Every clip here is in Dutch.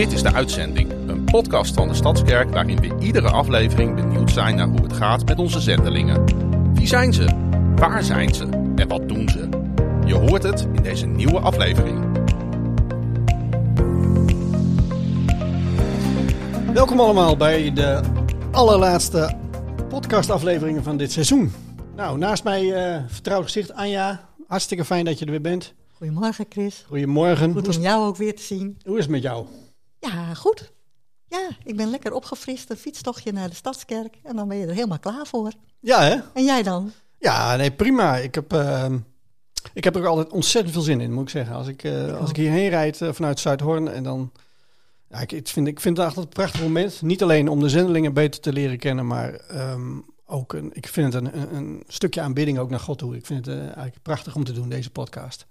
Dit is de uitzending, een podcast van de Stadskerk waarin we iedere aflevering benieuwd zijn naar hoe het gaat met onze zendelingen. Wie zijn ze? Waar zijn ze? En wat doen ze? Je hoort het in deze nieuwe aflevering. Welkom allemaal bij de allerlaatste podcastafleveringen van dit seizoen. Nou, naast mij eh vertrouwd gezicht Anja. Hartstikke fijn dat je er weer bent. Goedemorgen Chris. Goedemorgen. Goed om jou ook weer te zien. hoe is het met jou? Ja, goed. Ja, ik ben lekker opgefrist. Een fietstochtje naar de Stadskerk. En dan ben je er helemaal klaar voor. Ja, hè? En jij dan? Ja, nee, prima. Ik heb, eh, ik heb er ook altijd ontzettend veel zin in, moet ik zeggen. Als ik, eh, als ik hierheen rijd eh, vanuit Zuidhoorn en dan... Ja, ik, ik vind, ik vind het altijd een prachtig moment. Niet alleen om de zendelingen beter te leren kennen, maar ehm, ook een, ik vind het een, een, een stukje aanbidding ook naar God toe. Ik vind het eh, eigenlijk prachtig om te doen, deze podcast.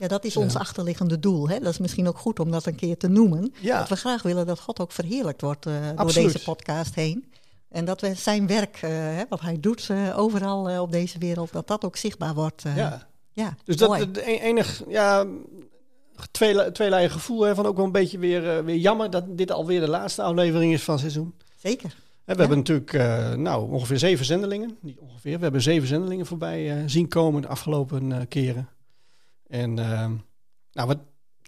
Ja, dat is Ja. ons achterliggende doel. Hè? Dat is misschien ook goed om dat een keer te noemen. Ja. Dat we graag willen dat God ook verheerlijkt wordt eh, door deze podcast heen. En dat we zijn werk, eh, hè, wat hij doet eh, overal op deze wereld, dat dat ook zichtbaar wordt. Ja. ja, Dus dat mooi. het e- enig, ja, twee, tweeledig gevoel hè, van ook wel een beetje weer, weer jammer dat dit alweer de laatste aflevering is van het seizoen. Zeker. Hè, we hebben natuurlijk nou, ongeveer zeven zendelingen. Niet ongeveer, we hebben zeven zendelingen voorbij zien komen de afgelopen keren. En eh, nou, wat,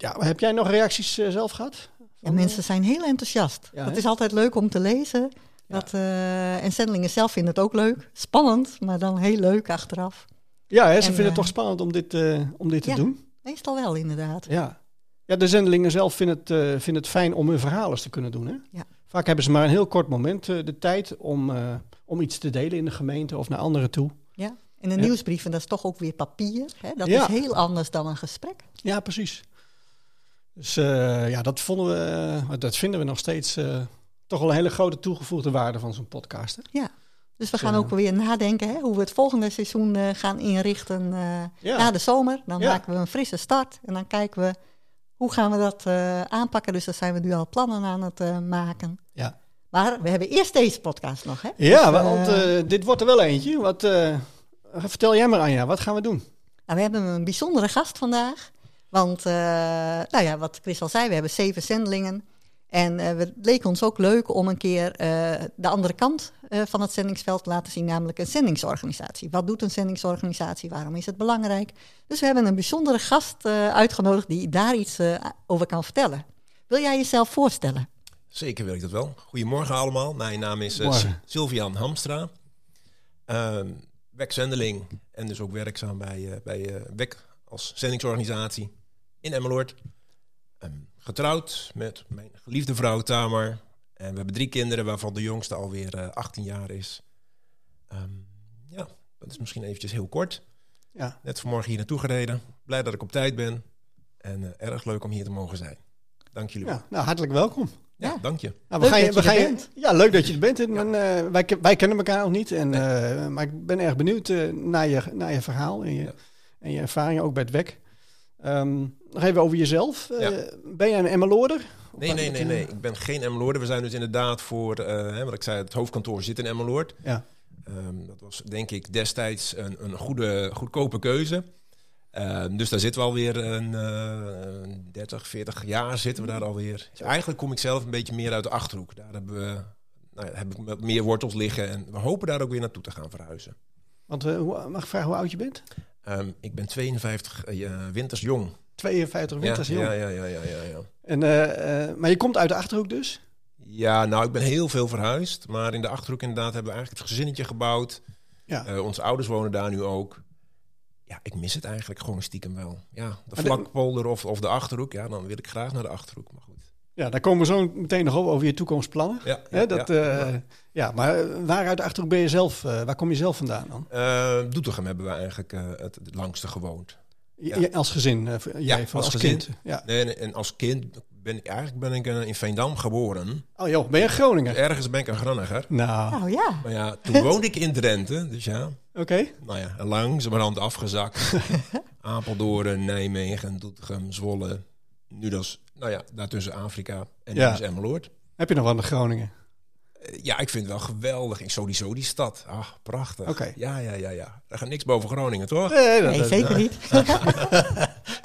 ja, heb jij nog reacties eh, zelf gehad? Ja, mensen zijn heel enthousiast. Ja, dat is altijd leuk om te lezen. Dat, eh, en zendelingen zelf vinden het ook leuk. Spannend, maar dan heel leuk achteraf. Ja, hè, ze En, vinden het eh, toch spannend om dit, om dit te ja. doen. Meestal wel, inderdaad. Ja. ja, de zendelingen zelf vinden het, vinden het fijn om hun verhaal eens te kunnen doen. Hè? Ja. Vaak hebben ze maar een heel kort moment de tijd om, om iets te delen in de gemeente of naar anderen toe. Ja. En een Ja. nieuwsbrief, en dat is toch ook weer papier. Hè? Dat Ja. is heel anders dan een gesprek. Ja, precies. Dus eh, ja, dat, vonden we, eh, dat vinden we nog steeds eh, toch wel een hele grote toegevoegde waarde van zo'n podcast. Hè? Ja. Dus we gaan ook weer nadenken hè, hoe we het volgende seizoen gaan inrichten Ja. na de zomer. Dan maken we een frisse start en dan kijken we hoe gaan we dat aanpakken. Dus daar zijn we nu al plannen aan het maken. Ja, Maar we hebben eerst deze podcast nog. Hè? ja Dus, want dit wordt er wel eentje. Wat, vertel jij maar Anja, wat gaan we doen? Nou, we hebben een bijzondere gast vandaag. Want, eh, nou ja, wat Chris al zei, we hebben zeven zendelingen. En eh, het leek ons ook leuk om een keer eh, de andere kant eh, van het zendingsveld te laten zien, namelijk een zendingsorganisatie. Wat doet een zendingsorganisatie? Waarom is het belangrijk? Dus we hebben een bijzondere gast eh, uitgenodigd die daar iets eh, over kan vertellen. Wil jij jezelf voorstellen? Zeker wil ik dat wel. Goedemorgen allemaal. Mijn naam is uh. Sylvian Hamstra. Ehm WEC-zendeling en dus ook werkzaam bij, eh, bij eh, WEC als zendingsorganisatie in Emmeloord. Ehm, getrouwd met mijn geliefde vrouw Tamar. En we hebben drie kinderen waarvan de jongste alweer eh 18 jaar is. Ehm, ja, dat is misschien eventjes heel kort. Ja, Net vanmorgen hier naartoe gereden. Blij dat ik op tijd ben. En eh, erg leuk om hier te mogen zijn. Dank jullie wel. ja nou hartelijk welkom. Ja, Ja. dank je. Nou, we Leuk gaan je, dat we je gaan er je- bent. Ja, leuk dat je er bent. En, eh, wij, ke- wij kennen elkaar nog niet. En, eh, maar ik ben erg benieuwd eh, naar, je, naar je verhaal en je, Ja. en je ervaringen ook bij het WEC. Ehm, nog even over jezelf. Eh, Ja. Ben jij een Emmeloorder? Nee, nee, nee, nee. Ik ben geen Emmeloorder. We zijn dus inderdaad voor, eh, hè, wat ik zei, het hoofdkantoor zit in Emmeloord. Ja. Ehm, dat was denk ik destijds een, een goede, goedkope keuze. Ehm, dus daar zitten we alweer een, eh, een 30, 40 jaar zitten we daar alweer. Dus eigenlijk kom ik zelf een beetje meer uit de Achterhoek. Daar hebben we, nou ja, heb ik meer wortels liggen en we hopen daar ook weer naartoe te gaan verhuizen. Want eh, mag ik vragen hoe oud je bent? Ehm, ik ben 52 eh, winters jong. 52 winters ja, jong. ja, ja, ja, ja, ja, ja. En, eh, eh, maar je komt uit de Achterhoek dus? Ja, nou, ik ben heel veel verhuisd. Maar in de Achterhoek inderdaad hebben we eigenlijk het gezinnetje gebouwd. Ja. Eh, onze ouders wonen daar nu ook. Ja, ik mis het eigenlijk gewoon stiekem wel. Ja, de vlakpolder of, of de Achterhoek. Ja, dan wil ik graag naar de Achterhoek. Maar goed. Ja, daar komen we zo meteen nog over je toekomstplannen. Ja, dat, ja. eh, ja, maar eh, waar uit de Achterhoek ben je zelf? eh, waar kom je zelf vandaan dan? Eh, Doetinchem hebben we eigenlijk het, het langste gewoond. Ja. als gezin? jij van- als als, kind? Ja. Nee, en als kind ben ik eigenlijk ben ik eh, in Veendam geboren. Oh joh, ben je Groninger? Ergens ben ik een Granniger. Nou, Nou ja, Maar ja, toen woonde ik in Drenthe. Dus ja, oké. nou ja, langzamerhand afgezakt. Apeldoorn, Nijmegen, Doetinchem, Zwolle. Nu dus, nou ja, daartussen Afrika en Ja. dus Emmeloord. Heb je nog wat met Groningen? Eh, Ja, ik vind het wel geweldig. Ik sowieso die stad. Ah, prachtig. Oké. Ja, ja, ja, ja. Er gaat niks boven Groningen, toch? Nee, dat- nee, dat- zeker niet.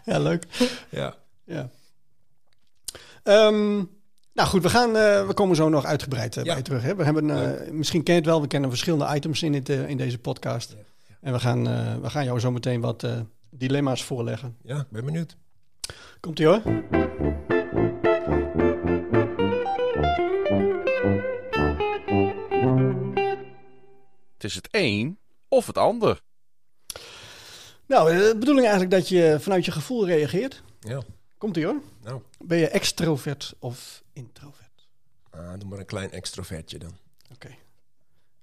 Ja, leuk. Ja. Ja. Ehm, Nou goed, we, gaan, eh, we komen zo nog uitgebreid Ja. bij terug. Hè? We hebben, eh, misschien ken je het wel, we kennen verschillende items in, dit, in deze podcast. Ja. En we gaan, eh, we gaan jou zo meteen wat eh, dilemma's voorleggen. Ja, ik ben benieuwd. Komt ie hoor. Het is het een of het ander. Nou, de bedoeling eigenlijk dat je vanuit je gevoel reageert. Ja, Komt ie hoor. Nou, Ben je extrovert of introvert? ah, doe maar een klein extrovertje dan. Oké.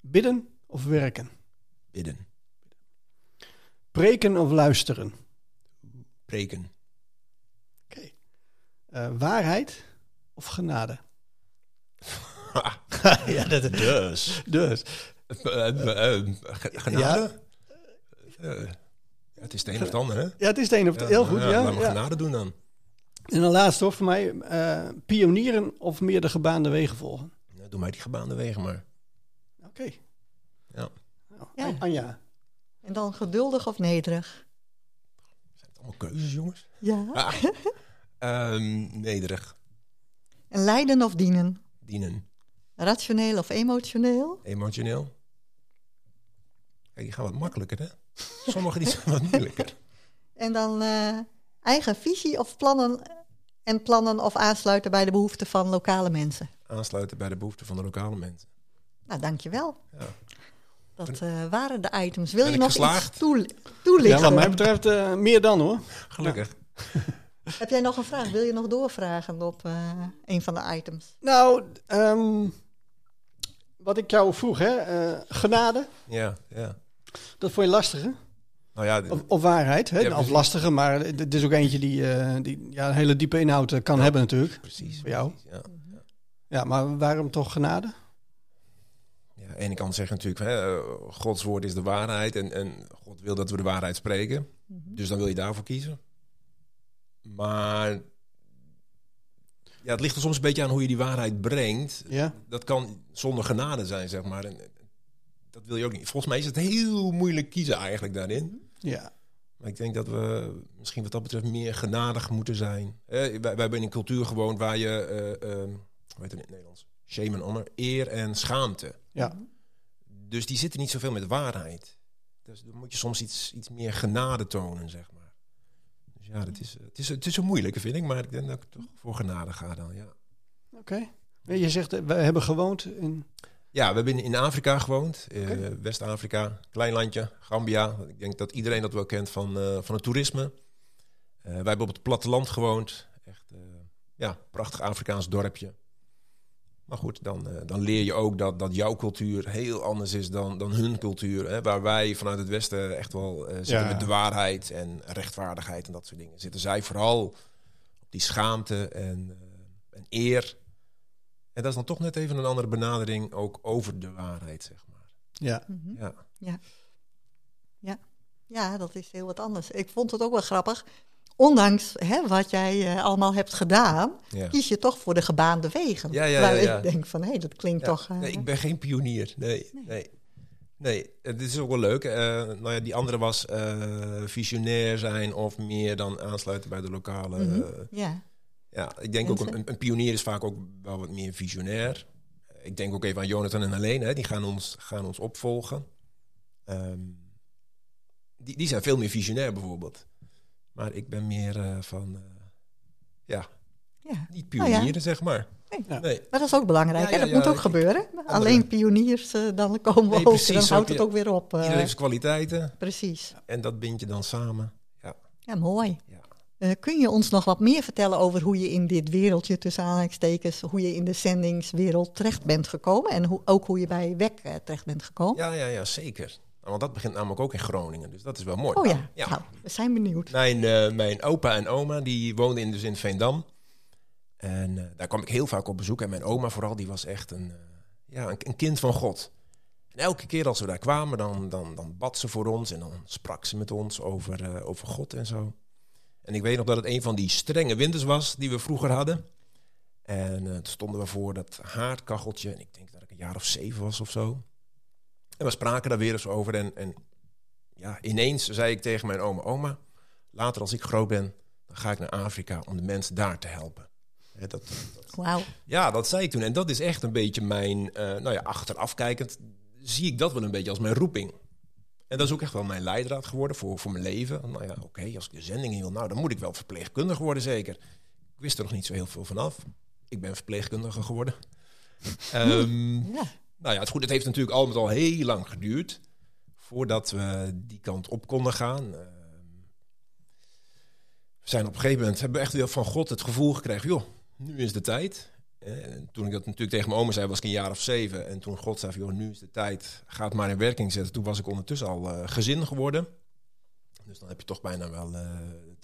Bidden of werken? Bidden, Preken of luisteren? preken. Oké. Eh, waarheid of genade? ja, dat Dus. Dus. Eh, eh, ge- genade? Ja, het is het een of het ander, hè? Ja, het is het een of het heel goed. Ja, Laat me ja. genade doen dan. En dan laatste hoor, voor mij. eh, pionieren of meer de gebaande wegen volgen? Ja, doe mij die gebaande wegen maar. Oké. Ja. Nou, Ja. Anja. En dan geduldig of nederig? Zijn het allemaal keuzes, jongens? Ja. Ah. Ehm, nederig. En lijden of dienen? Dienen. Rationeel of emotioneel? Emotioneel. Kijk, die gaan wat makkelijker, hè? Sommige die zijn wat moeilijker. En dan eh, eigen visie of plannen en plannen of aansluiten bij de behoeften van lokale mensen. Aansluiten bij de behoeften van de lokale mensen. Nou, dankjewel. Ja. Dat eh, waren de items. Wil Ben je nog geslaagd? iets toe- Ja, toelichten? wat mij betreft eh, meer dan hoor. Gelukkig. Heb jij nog een vraag? Wil je nog doorvragen op eh, een van de items? Nou, ehm, wat ik jou vroeg, hè? eh, genade, Ja, ja. dat vond je lastig, hè? Nou ja, Of, of waarheid, hè? Ja, of precies. lastige, maar het is ook eentje die, eh, die ja, een hele diepe inhoud eh, kan hebben natuurlijk. precies. Voor jou? precies, Ja. Ja, maar waarom toch genade? Ja, aan de ene kant zeggen natuurlijk, hè, eh, Gods woord is de waarheid en, en God wil dat we de waarheid spreken. Dus dan wil je daarvoor kiezen. Maar ja, het ligt er soms een beetje aan hoe je die waarheid brengt. Ja, Dat kan zonder genade zijn, zeg maar. En, dat wil je ook niet. Volgens mij is het heel moeilijk kiezen eigenlijk daarin. ja, Maar ik denk dat we misschien wat dat betreft meer genadig moeten zijn. Eh, wij, wij hebben in een cultuur gewoond waar je, eh, eh, hoe heet het in het Nederlands? Shame en honor, eer en schaamte. ja. Dus die zitten niet zoveel met waarheid. Dus dan moet je soms iets, iets meer genade tonen, zeg maar. Dus ja, dat is, het, is, het is een moeilijke, vind ik. Maar ik denk dat ik toch voor genade ga dan, ja. Oké. Je zegt, eh, we hebben gewoond in... Ja, we hebben in Afrika gewoond. eh. West-Afrika, klein landje, Gambia. Ik denk dat iedereen dat wel kent van, eh, van het toerisme. Eh, wij hebben op het platteland gewoond. Echt, ja, prachtig Afrikaans dorpje. Maar goed, dan, dan leer je ook dat, dat jouw cultuur heel anders is dan, dan hun cultuur. Hè, waar wij vanuit het Westen echt wel zitten Ja. met de waarheid en rechtvaardigheid en dat soort dingen. Zitten zij vooral op die schaamte en, en eer. En dat is dan toch net even een andere benadering ook over de waarheid, zeg maar. Ja, Mhm. Ja, Ja, dat is heel wat anders. Ik vond het ook wel grappig. Ondanks hè, wat jij eh, allemaal hebt gedaan, ja. kies je toch voor de gebaande wegen. Ja, ja, Terwijl ja, ja. ik denk van, hé, dat klinkt Ja. toch... eh, Nee, ik ben geen pionier. Nee, nee. Nee, het is ook wel leuk. Eh, nou ja, die andere was eh, visionair zijn of meer dan aansluiten bij de lokale. Mhm. ja. Ja, ik denk ook een, een pionier is vaak ook wel wat meer visionair. Ik denk ook even aan Jonathan en Helene, hè, die gaan ons, gaan ons opvolgen. Ehm, die, die zijn veel meer visionair bijvoorbeeld. Maar ik ben meer eh, van, eh, ja, ja. niet Nou ja. pionieren, zeg maar. Nee. Ja. Nee. Maar dat is ook belangrijk. Ja, Dat ja, moet ook ik- gebeuren. Alleen pioniers, eh, dan komen we Nee, ook. dan houdt het ook weer op. Iedereen heeft kwaliteiten precies. en dat bind je dan samen. Ja, mooi. Eh, kun je ons nog wat meer vertellen over hoe je in dit wereldje, tussen aanhalingstekens, hoe je in de zendingswereld terecht bent gekomen en hoe, ook hoe je bij WEC eh, terecht bent gekomen? Ja, ja, ja, zeker. Want dat begint namelijk ook in Groningen, dus dat is wel mooi. Oh ja, Ja. Nou, we zijn benieuwd. Mijn, eh, mijn opa en oma die woonden in, dus in Veendam. En daar kwam ik heel vaak op bezoek. En mijn oma vooral, die was echt een, ja, een, een kind van God. En elke keer als we daar kwamen, dan, dan, dan bad ze voor ons. En dan sprak ze met ons over, over God en zo. En ik weet nog dat het een van die strenge winters was die we vroeger hadden. En eh, toen stonden we voor dat haardkacheltje. En ik denk dat ik een jaar of zeven was of zo. En we spraken daar weer eens over. En, en ja, ineens zei ik tegen mijn oma: Oma, later als ik groot ben, dan ga ik naar Afrika om de mensen daar te helpen. Dat, ja, dat zei ik toen. En dat is echt een beetje mijn, eh, nou ja, achteraf kijkend, zie ik dat wel een beetje als mijn roeping. En dat is ook echt wel mijn leidraad geworden voor, voor mijn leven. Nou ja, oké, als ik de zending in wil, nou dan moet ik wel verpleegkundige worden zeker. Ik wist er nog niet zo heel veel vanaf. Ik ben verpleegkundige geworden. Ehm, Ja. nou ja, het, goed, het heeft natuurlijk al met al heel lang geduurd voordat we die kant op konden gaan. Ehm, we zijn op een gegeven moment, hebben we echt weer van God het gevoel gekregen, joh, nu is de tijd. En toen ik dat natuurlijk tegen mijn oma zei, was ik een jaar of zeven. En toen God zei, joh, nu is de tijd, ga het maar in werking zetten. Toen was ik ondertussen al eh, gezin geworden. Dus dan heb je toch bijna wel eh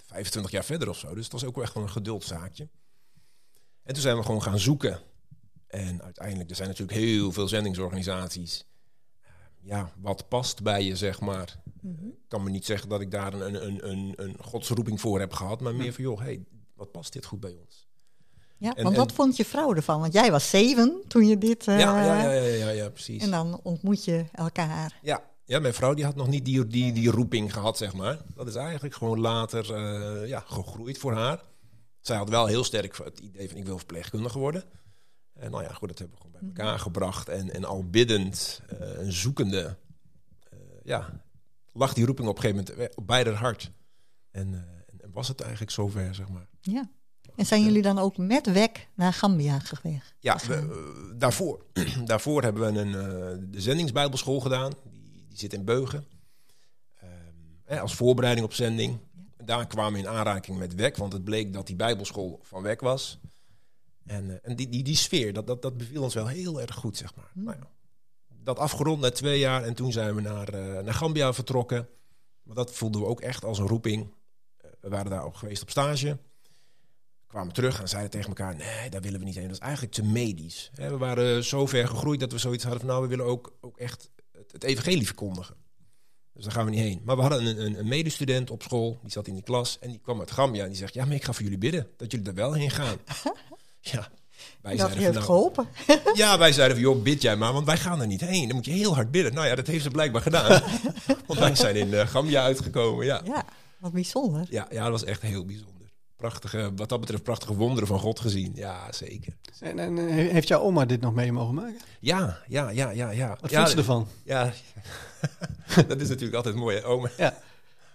25 jaar verder of zo. Dus het was ook wel echt wel een geduldszaakje. En toen zijn we gewoon gaan zoeken. En uiteindelijk, er zijn natuurlijk heel veel zendingsorganisaties. Eh, Ja, wat past bij je, zeg maar. Mhm. Ik kan me niet zeggen dat ik daar een, een, een, een godsroeping voor heb gehad. Maar meer van, joh, hey, wat past dit goed bij ons? Ja, En- want en- wat vond je vrouw ervan? Want jij was zeven toen je dit... eh, ja, ja, ja, ja, ja, ja, precies. En dan ontmoet je elkaar. Ja, ja, mijn vrouw die had nog niet die, die, die roeping gehad, zeg maar. Dat is eigenlijk gewoon later eh, ja, gegroeid voor haar. Zij had wel heel sterk het idee van ik wil verpleegkundige worden. En nou ja, goed, dat hebben we gewoon bij elkaar gebracht. En, en al biddend eh, en zoekende, eh, ja, lag die roeping op een gegeven moment op beide hart. En, eh, en was het eigenlijk zover, zeg maar. Ja. En zijn jullie dan ook met WEC naar Gambia geweest? Ja, we, eh, daarvoor, daarvoor hebben we een, eh, de zendingsbijbelschool gedaan. Die, die zit in Beugen. Ehm, als voorbereiding op zending. Daar kwamen we in aanraking met WEC, want het bleek dat die bijbelschool van WEC was. En, eh, en die, die, die sfeer, dat, dat, dat beviel ons wel heel erg goed, zeg maar. Nou ja, dat afgerond na twee jaar en toen zijn we naar, naar Gambia vertrokken. Maar dat voelden we ook echt als een roeping. We waren daar ook geweest op stage kwamen terug en zeiden tegen elkaar: nee, daar willen we niet heen. Dat is eigenlijk te medisch. We waren zo ver gegroeid dat we zoiets hadden van: nou, we willen ook, ook echt het, evangelie verkondigen. Dus daar gaan we niet heen. Maar we hadden een, een, een medestudent op school, die zat in die klas en die kwam uit Gambia en die zegt: ja, maar ik ga voor jullie bidden dat jullie er wel heen gaan. ja. Wij Dat heeft nou, geholpen. ja, wij zeiden van, joh, bid jij maar, want wij gaan er niet heen. Dan moet je heel hard bidden. Nou ja, dat heeft ze blijkbaar gedaan. want wij zijn in eh, Gambia uitgekomen, ja. Ja, wat bijzonder. Ja, ja, dat was echt heel bijzonder. Prachtige, wat dat betreft, prachtige wonderen van God gezien. Ja, zeker. En, en eh, heeft jouw oma dit nog mee mogen maken? Ja, ja, ja, ja, ja. Wat ja, vindt ze ervan? Ja, dat is natuurlijk altijd mooi. Hè? Oma, Ja.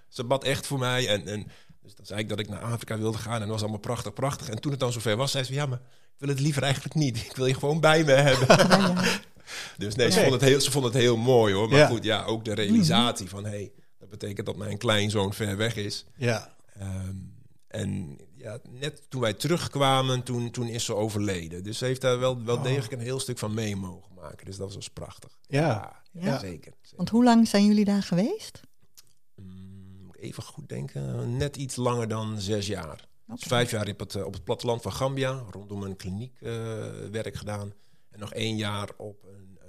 ze bad echt voor mij. En, en dus dan zei ik dat ik naar Afrika wilde gaan. En dat was allemaal prachtig, prachtig. En toen het dan zover was, zei ze, ja, maar ik wil het liever eigenlijk niet. Ik wil je gewoon bij me hebben. dus nee, ze, vond het heel, ze vond het heel mooi hoor. Maar goed, ja, ook de realisatie van, hé, hey, dat betekent dat mijn kleinzoon ver weg is. Ja. Ehm, en ja, net toen wij terugkwamen, toen, toen is ze overleden. Dus ze heeft daar wel, wel Oh. degelijk een heel stuk van mee mogen maken. Dus dat was prachtig. Ja. ja, Ja. zeker. zeker. Want hoe lang zijn jullie daar geweest? Mm, moet ik even goed denken. Net iets langer dan zes jaar. Dus vijf jaar op het, op het platteland van Gambia, rondom een kliniek eh, werk gedaan. En nog één jaar op een eh,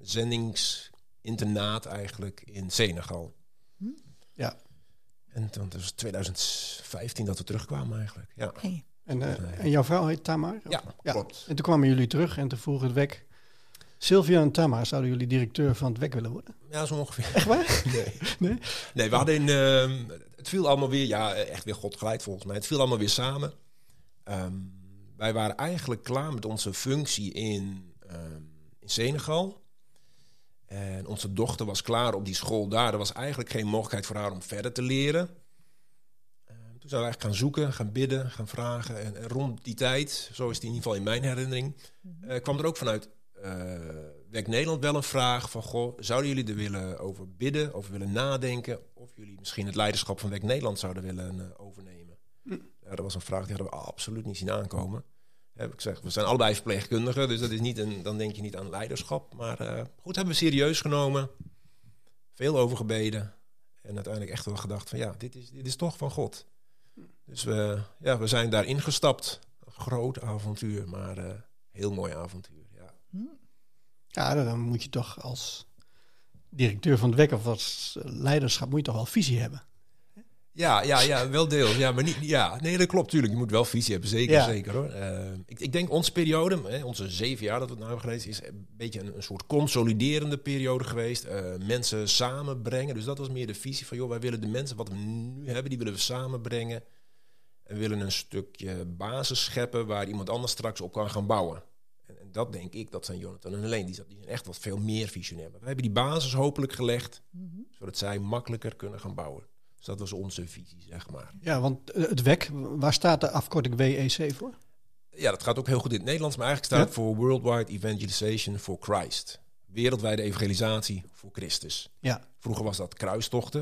zendingsinternaat eigenlijk in Senegal. Ja. En toen was het 2015 dat we terugkwamen eigenlijk. Ja. En, eh, Nee. en jouw vrouw heet Tamar? ja, Ja. klopt. En toen kwamen jullie terug en toen vroeg het WEC... Sylvia en Tamar, zouden jullie directeur van het WEC willen worden? Ja, zo ongeveer. Echt waar? Nee. Nee? Nee, we hadden in, ehm, het viel allemaal weer, ja, echt weer God geleid volgens mij. Het viel allemaal weer samen. Ehm, wij waren eigenlijk klaar met onze functie in, ehm, in Senegal. En onze dochter was klaar op die school daar. Er was eigenlijk geen mogelijkheid voor haar om verder te leren. Ehm, toen zijn we eigenlijk gaan zoeken, gaan bidden, gaan vragen. En, en rond die tijd, zo is het in ieder geval in mijn herinnering, eh, kwam er ook vanuit eh Werk Nederland wel een vraag van... Goh, zouden jullie er willen over bidden, over willen nadenken... of jullie misschien het leiderschap van Werk Nederland zouden willen eh, overnemen? Ja, dat was een vraag die hadden we absoluut niet zien aankomen. Heb ik gezegd, we zijn allebei verpleegkundigen, dus dat is niet een, dan denk je niet aan leiderschap. Maar eh, goed, hebben we serieus genomen, veel over gebeden... en uiteindelijk echt wel gedacht van ja, dit is, dit is toch van God. Dus we, ja, we zijn daar ingestapt. Een groot avontuur, maar eh, heel mooi avontuur. Ja. Ja, dan moet je toch als directeur van het WEC of als leiderschap... moet je toch wel visie hebben? Ja, ja, ja, wel deels. Ja, maar niet, ja, nee, dat klopt natuurlijk. Je moet wel visie hebben, zeker, Ja. zeker hoor. Eh, ik, ik denk onze periode, hè, onze zeven jaar dat we het nou hebben gelezen, is een beetje een, een soort consoliderende periode geweest. Eh, mensen samenbrengen. Dus dat was meer de visie van, joh, wij willen de mensen wat we nu hebben, die willen we samenbrengen. En willen een stukje basis scheppen waar iemand anders straks op kan gaan bouwen. En, en dat denk ik, dat zijn Jonathan en Helene. Die, die zijn echt wat veel meer visionair. Maar wij hebben die basis hopelijk gelegd, zodat zij makkelijker kunnen gaan bouwen. Dus dat was onze visie, zeg maar. Ja, want eh, het WEC, waar staat de afkorting WEC voor? Ja, dat gaat ook heel goed in het Nederlands, maar eigenlijk staat het voor Worldwide Evangelization for Christ. Wereldwijde evangelisatie voor Christus. Ja, Vroeger was dat kruistochten.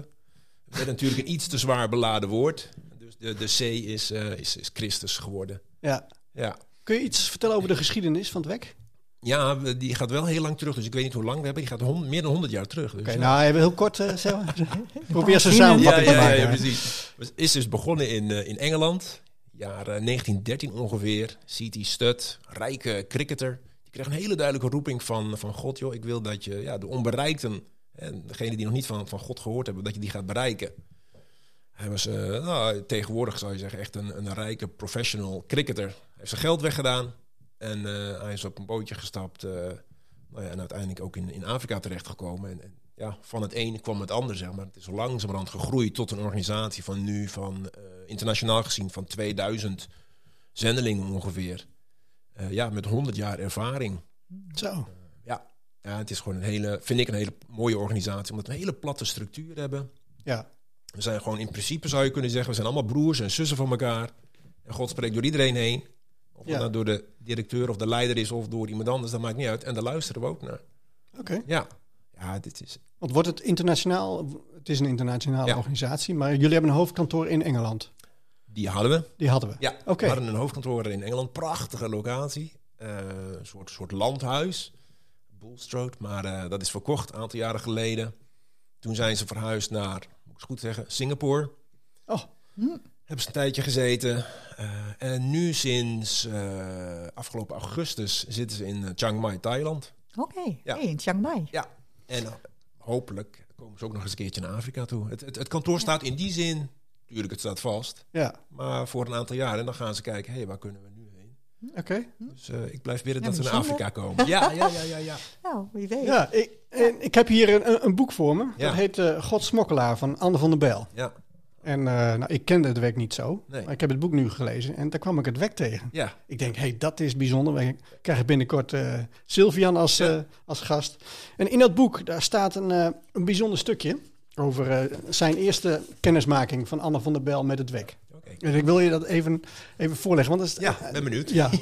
Het werd natuurlijk een iets te zwaar beladen woord. Dus de, de C is, eh, is, is Christus geworden. ja. Ja. Kun je iets vertellen over de geschiedenis van het WEC? Ja, die gaat wel heel lang terug. Dus ik weet niet hoe lang we hebben. Die gaat hond- meer dan 100 jaar terug. Dus, Oké, ja. nou even heel kort. eh, maar. Probeer ze ja, ja, te ja, maken. ja, precies. Het is dus begonnen in, eh, in Engeland. Jaar eh, 1913 ongeveer. C.T. Studd, rijke cricketer. Die kreeg een hele duidelijke roeping van, van God. Joh, ik wil dat je ja, de onbereikten, en degene die nog niet van, van God gehoord hebben, dat je die gaat bereiken. Hij was eh, nou, tegenwoordig, zou je zeggen, echt een, een rijke professional cricketer. Hij heeft zijn geld weggedaan. En eh, hij is op een bootje gestapt. eh, nou ja, en uiteindelijk ook in, in Afrika terechtgekomen. En, en ja, van het een kwam het ander, zeg maar. Het is langzamerhand gegroeid tot een organisatie van nu, van eh, internationaal gezien, van 2000 zendelingen ongeveer. Ja, met 100 jaar ervaring. Zo. Ja. ja, het is gewoon een hele, vind ik een hele mooie organisatie, omdat we een hele platte structuur hebben. Ja. We zijn gewoon in principe, zou je kunnen zeggen, we zijn allemaal broers en zussen van elkaar. En God spreekt door iedereen heen. Of Ja. door de directeur of de leider is of door iemand anders, dat maakt niet uit. En daar luisteren we ook naar. Oké. Ja, ja dit is... Want wordt het internationaal? Het is een internationale Ja. organisatie, maar jullie hebben een hoofdkantoor in Engeland. Die hadden we. Die hadden we. Ja, Oké. we hadden een hoofdkantoor in Engeland. Prachtige locatie. Eh, een soort, soort landhuis. Bulstrode. Maar eh, dat is verkocht een aantal jaren geleden. Toen zijn ze verhuisd naar, moet ik het goed zeggen, Singapore. Oh, Hebben ze een tijdje gezeten. Eh, en nu sinds eh, afgelopen augustus zitten ze in eh, Chiang Mai, Thailand. Oké, Ja. hey, in Chiang Mai. Ja. En hopelijk komen ze ook nog eens een keertje naar Afrika toe. Het, het, het kantoor staat in die zin, tuurlijk het staat vast. ja. Maar voor een aantal jaren. En dan gaan ze kijken, hé, hey, waar kunnen we nu heen? Oké. Dus eh, ik blijf bidden Ja, dat ze naar. Afrika komen. Ja, ja, ja, ja. ja. Nou, wie weet. Ja, ik, en ik heb hier een, een boek voor me. Ja. Dat heet uh, God Smokkelaar van Anne van der Bijl. Ja, En uh, nou, ik kende het werk niet zo. Nee. Maar ik heb het boek nu gelezen en daar kwam ik het werk tegen. ja. Ik denk, hé, hey, dat is bijzonder. We krijgen binnenkort uh, Sylvian als, Ja. uh, als gast. En in dat boek, daar staat een, een bijzonder stukje over zijn eerste kennismaking van Anne van der Bijl met het WEC. Oké. Dus ik wil je dat even, even voorleggen. Want dat is, Ja, ben benieuwd. ja.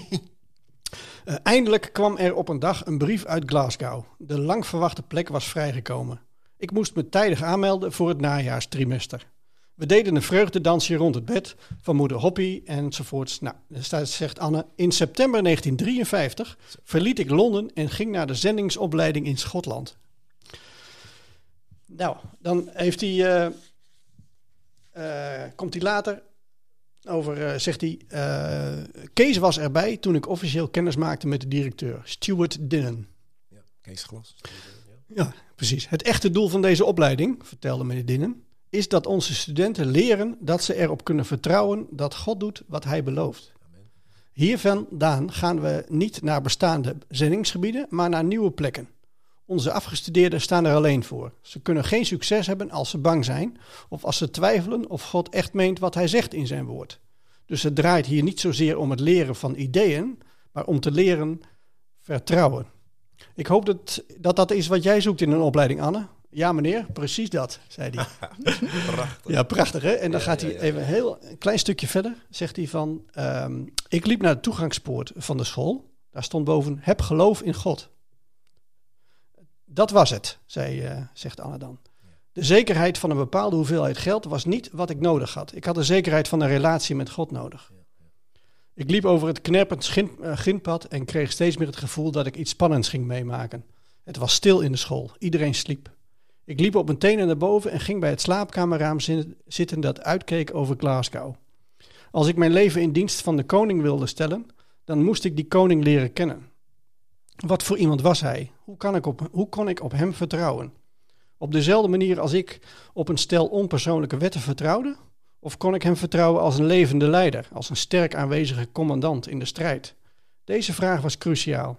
Eindelijk kwam er op een dag een brief uit Glasgow. De lang verwachte plek was vrijgekomen. Ik moest me tijdig aanmelden voor het najaarstrimester. We deden een vreugdedansje rond het bed van moeder Hoppy enzovoorts. Nou, zegt Anne, in september 1953 verliet ik Londen en ging naar de zendingsopleiding in Schotland. Nou, dan heeft hij, uh, uh, komt hij later over, uh, zegt hij, Kees was erbij toen ik officieel kennis maakte met de directeur, Stuart Dinnen. Ja, Kees Glas. Ja, precies. Het echte doel van deze opleiding, vertelde meneer Dinnen, is dat onze studenten leren dat ze erop kunnen vertrouwen dat God doet wat hij belooft. Amen. Hier vandaan gaan we niet naar bestaande zendingsgebieden, maar naar nieuwe plekken. Onze afgestudeerden staan er alleen voor. Ze kunnen geen succes hebben als ze bang zijn of als ze twijfelen of God echt meent wat hij zegt in zijn woord. Dus het draait hier niet zozeer om het leren van ideeën, maar om te leren vertrouwen. Ik hoop dat dat, dat is wat jij zoekt in een opleiding, Anne. Ja, meneer, precies dat, zei hij. prachtig. Ja, prachtig hè. En dan Ja, gaat hij ja, even ja. een heel een klein stukje verder. Zegt hij van, ehm, ik liep naar de toegangspoort van de school. Daar stond boven, heb geloof in God. Dat was het, zei, uh, zegt Anne dan. De zekerheid van een bepaalde hoeveelheid geld was niet wat ik nodig had. Ik had de zekerheid van een relatie met God nodig. Ik liep over het knerpend schin, uh, grindpad en kreeg steeds meer het gevoel dat ik iets spannends ging meemaken. Het was stil in de school. Iedereen sliep. Ik liep op mijn tenen naar boven en ging bij het slaapkamerraam zitten dat uitkeek over Glasgow. Als ik mijn leven in dienst van de koning wilde stellen, dan moest ik die koning leren kennen. Wat voor iemand was hij? Hoe, kan ik op, hoe kon ik op hem vertrouwen? Op dezelfde manier als ik op een stel onpersoonlijke wetten vertrouwde? Of kon ik hem vertrouwen als een levende leider, als een sterk aanwezige commandant in de strijd? Deze vraag was cruciaal.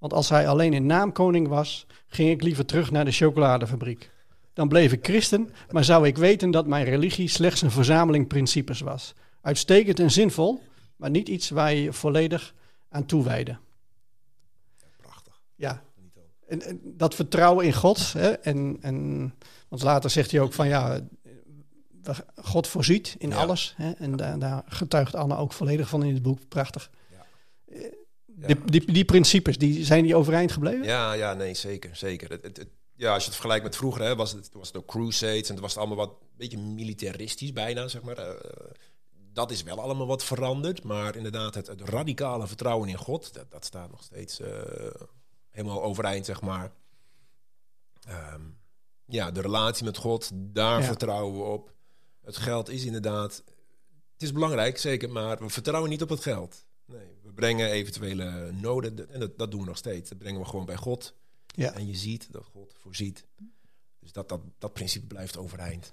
Want als hij alleen in naam koning was, ging ik liever terug naar de chocoladefabriek. Dan bleef ik christen, maar zou ik weten dat mijn religie slechts een verzameling principes was. uitstekend en zinvol, maar niet iets waar je je volledig aan toewijden. Prachtig. Ja, en, en dat vertrouwen in God. Hè, en, en, want later zegt hij ook van ja, God voorziet in Ja. alles. Hè, en daar, daar getuigt Anne ook volledig van in het boek. Prachtig. Ja. Eh. Die, die, die principes, die, zijn die overeind gebleven? Ja, ja, nee, zeker, zeker. Het, het, het- ja, als je het vergelijkt met vroeger, hè, was, het, was het ook crusades en het was het allemaal wat een beetje militaristisch bijna, zeg maar. Eh, dat is wel allemaal wat veranderd, maar inderdaad, het, het radicale vertrouwen in God, dat, dat staat nog steeds eh, helemaal overeind, zeg maar. Ehm, ja, de relatie met God, daar Ja. vertrouwen we op. Het geld is inderdaad, het is belangrijk, zeker, maar we vertrouwen niet op het geld. Nee, we brengen eventuele noden, en dat, dat doen we nog steeds. Dat brengen we gewoon bij God. Ja. En je ziet dat God voorziet. Dus dat, dat, dat principe blijft overeind.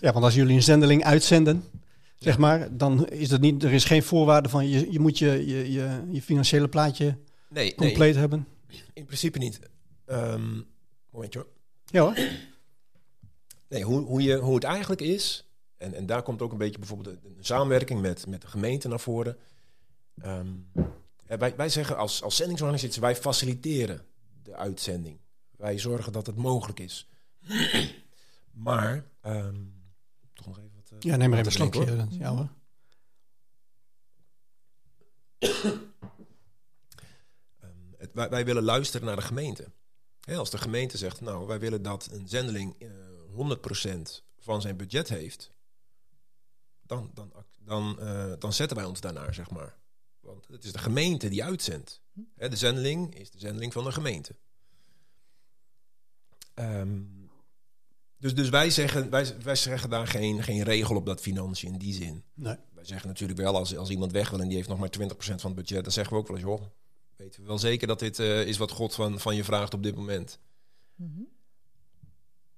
Ja, want als jullie een zendeling uitzenden, zeg maar, dan is dat niet, er is geen voorwaarde van je, je moet je, je, je, je financiële plaatje Nee, nee compleet hebben. in principe niet. Ehm momentje hoor. Ja hoor. Nee, hoe, hoe, je, hoe het eigenlijk is, en, en daar komt ook een beetje bijvoorbeeld de, de samenwerking met, met de gemeente naar voren. Ehm, ja, wij, wij zeggen als, als wij faciliteren de uitzending. Wij zorgen dat het mogelijk is. maar, ehm, toch nog even wat... eh, Ja, neem maar even een slokje. Ja hoor. Ehm, het, wij, wij willen luisteren naar de gemeente. Als de gemeente zegt, nou, wij willen dat een zendeling eh 100% van zijn budget heeft, dan, dan, dan, eh, dan zetten wij ons daarnaar, zeg maar. Want het is de gemeente die uitzendt. Hè, de zendeling is de zendeling van de gemeente. Ehm, dus, dus wij, zeggen, wij, wij zeggen daar geen, geen regel op dat financiën in die zin. Nee. Wij zeggen natuurlijk wel, als, als iemand weg wil en die heeft nog maar 20% van het budget, dan zeggen we ook wel eens, joh, weten we wel zeker dat dit eh, is wat God van, van je vraagt op dit moment.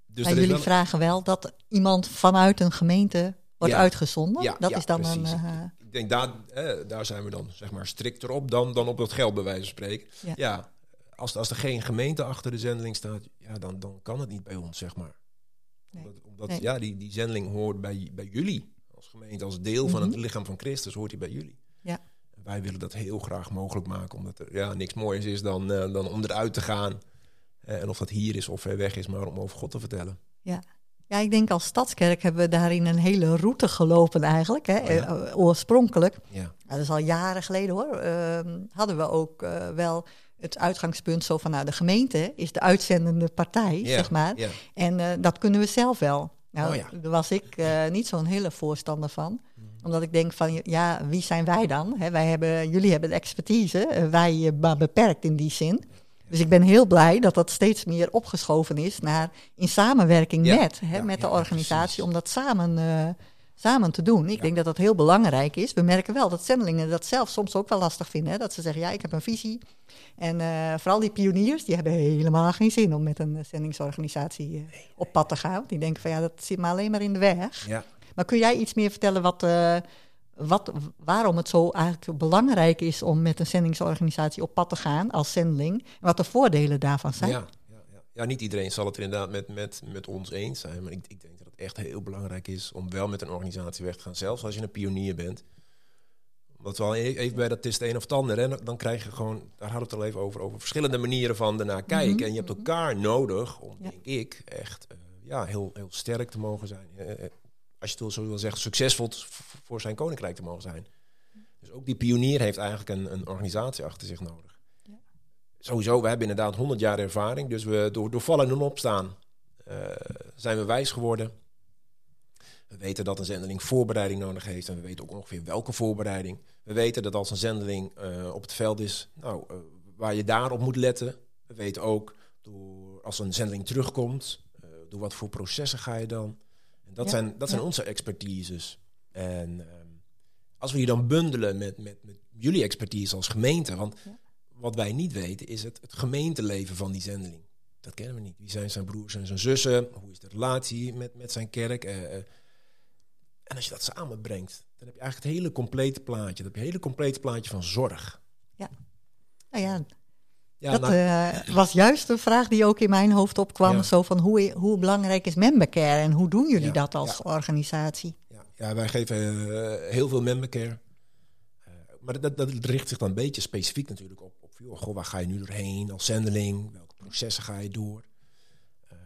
Dus Maar jullie wel- vragen wel dat iemand vanuit een gemeente wordt Ja. uitgezonden. Ja, dat ja, is dan precies. een. eh, denk, daar, eh, daar zijn we dan zeg maar strikter op dan, dan op het geld, bij wijze van spreken. Ja. Ja, als, als er geen gemeente achter de zendeling staat, ja, dan, dan kan het niet bij ons, zeg maar. Nee. Omdat, omdat Nee. ja, die, die zendeling hoort bij, bij jullie. Als gemeente, als deel van het Mhm. lichaam van Christus, hoort hij bij jullie. Ja. En wij willen dat heel graag mogelijk maken, omdat er ja, niks moois is dan, eh, dan om eruit te gaan. En of dat hier is of ver weg is, maar om over God te vertellen. Ja, ik denk als stadskerk hebben we daarin een hele route gelopen eigenlijk. Hè? Oh ja. Eh, oorspronkelijk. Ja, Ja, dat is al jaren geleden hoor. Ehm, hadden we ook eh, wel het uitgangspunt zo van, nou, de gemeente is de uitzendende partij, ja, zeg maar. Ja. En eh, dat kunnen we zelf wel. Nou, Oh ja. daar was ik niet zo'n hele voorstander van. Omdat ik denk van, ja, wie zijn wij dan? Hè, wij hebben, jullie hebben de expertise, wij maar beperkt in die zin. Dus ik ben heel blij dat dat steeds meer opgeschoven is naar in samenwerking Ja, met, hè, ja, met de organisatie, om dat samen, eh, samen te doen. Ik denk dat dat heel belangrijk is. We merken wel dat zendelingen dat zelf soms ook wel lastig vinden. Hè? Dat ze zeggen, ja, ik heb een visie. En eh, vooral die pioniers, die hebben helemaal geen zin om met een eh, zendingsorganisatie op pad te gaan. Die denken van, ja, dat zit me alleen maar in de weg. ja. Maar kun jij iets meer vertellen wat, wat, waarom het zo eigenlijk belangrijk is om met een zendingsorganisatie op pad te gaan als zendeling? En wat de voordelen daarvan zijn? Ja, ja, ja. ja, niet iedereen zal het er inderdaad met, met, met ons eens zijn. Maar ik, ik denk dat het echt heel belangrijk is om wel met een organisatie weg te gaan. Zelfs als je een pionier bent. Omdat we al e- even bij dat is het een of het ander. Hè, dan krijg je gewoon, daar hadden we het al even over, over verschillende manieren van ernaar kijken. Mhm, En je hebt elkaar nodig om, Ja. denk ik, echt eh, ja, heel, heel sterk te mogen zijn. Eh, eh, als je het zo wil zeggen, succesvol voor zijn koninkrijk te mogen zijn. Dus ook die pionier heeft eigenlijk een, een organisatie achter zich nodig. Ja. Sowieso, we hebben inderdaad 100 jaar ervaring. Dus we, door, door vallen en opstaan eh, zijn we wijs geworden. We weten dat een zendeling voorbereiding nodig heeft. En we weten ook ongeveer welke voorbereiding. We weten dat als een zendeling eh, op het veld is, nou, eh, waar je daarop moet letten. We weten ook, door, als een zendeling terugkomt, door wat voor processen ga je dan. En dat Ja, zijn, dat zijn ja. onze expertises. En ehm, als we die dan bundelen met, met, met jullie expertise als gemeente. Want Ja. wat wij niet weten is het, het gemeenteleven van die zendeling. Dat kennen we niet. Wie zijn zijn broers en zijn zussen? Hoe is de relatie met, met zijn kerk? Eh, eh. en als je dat samenbrengt, dan heb je eigenlijk het hele complete plaatje. Dan heb je een hele complete plaatje van zorg. Nou ja, Ja, dat nou, eh, was juist een vraag die ook in mijn hoofd opkwam. Ja. Zo van hoe, hoe belangrijk is membercare en hoe doen jullie Ja, dat als organisatie? ja, ja, wij geven eh, heel veel membercare. Eh, maar dat, dat richt zich dan een beetje specifiek natuurlijk op, op joh, goh, waar ga je nu doorheen als zendeling? Welke processen ga je door? Ehm,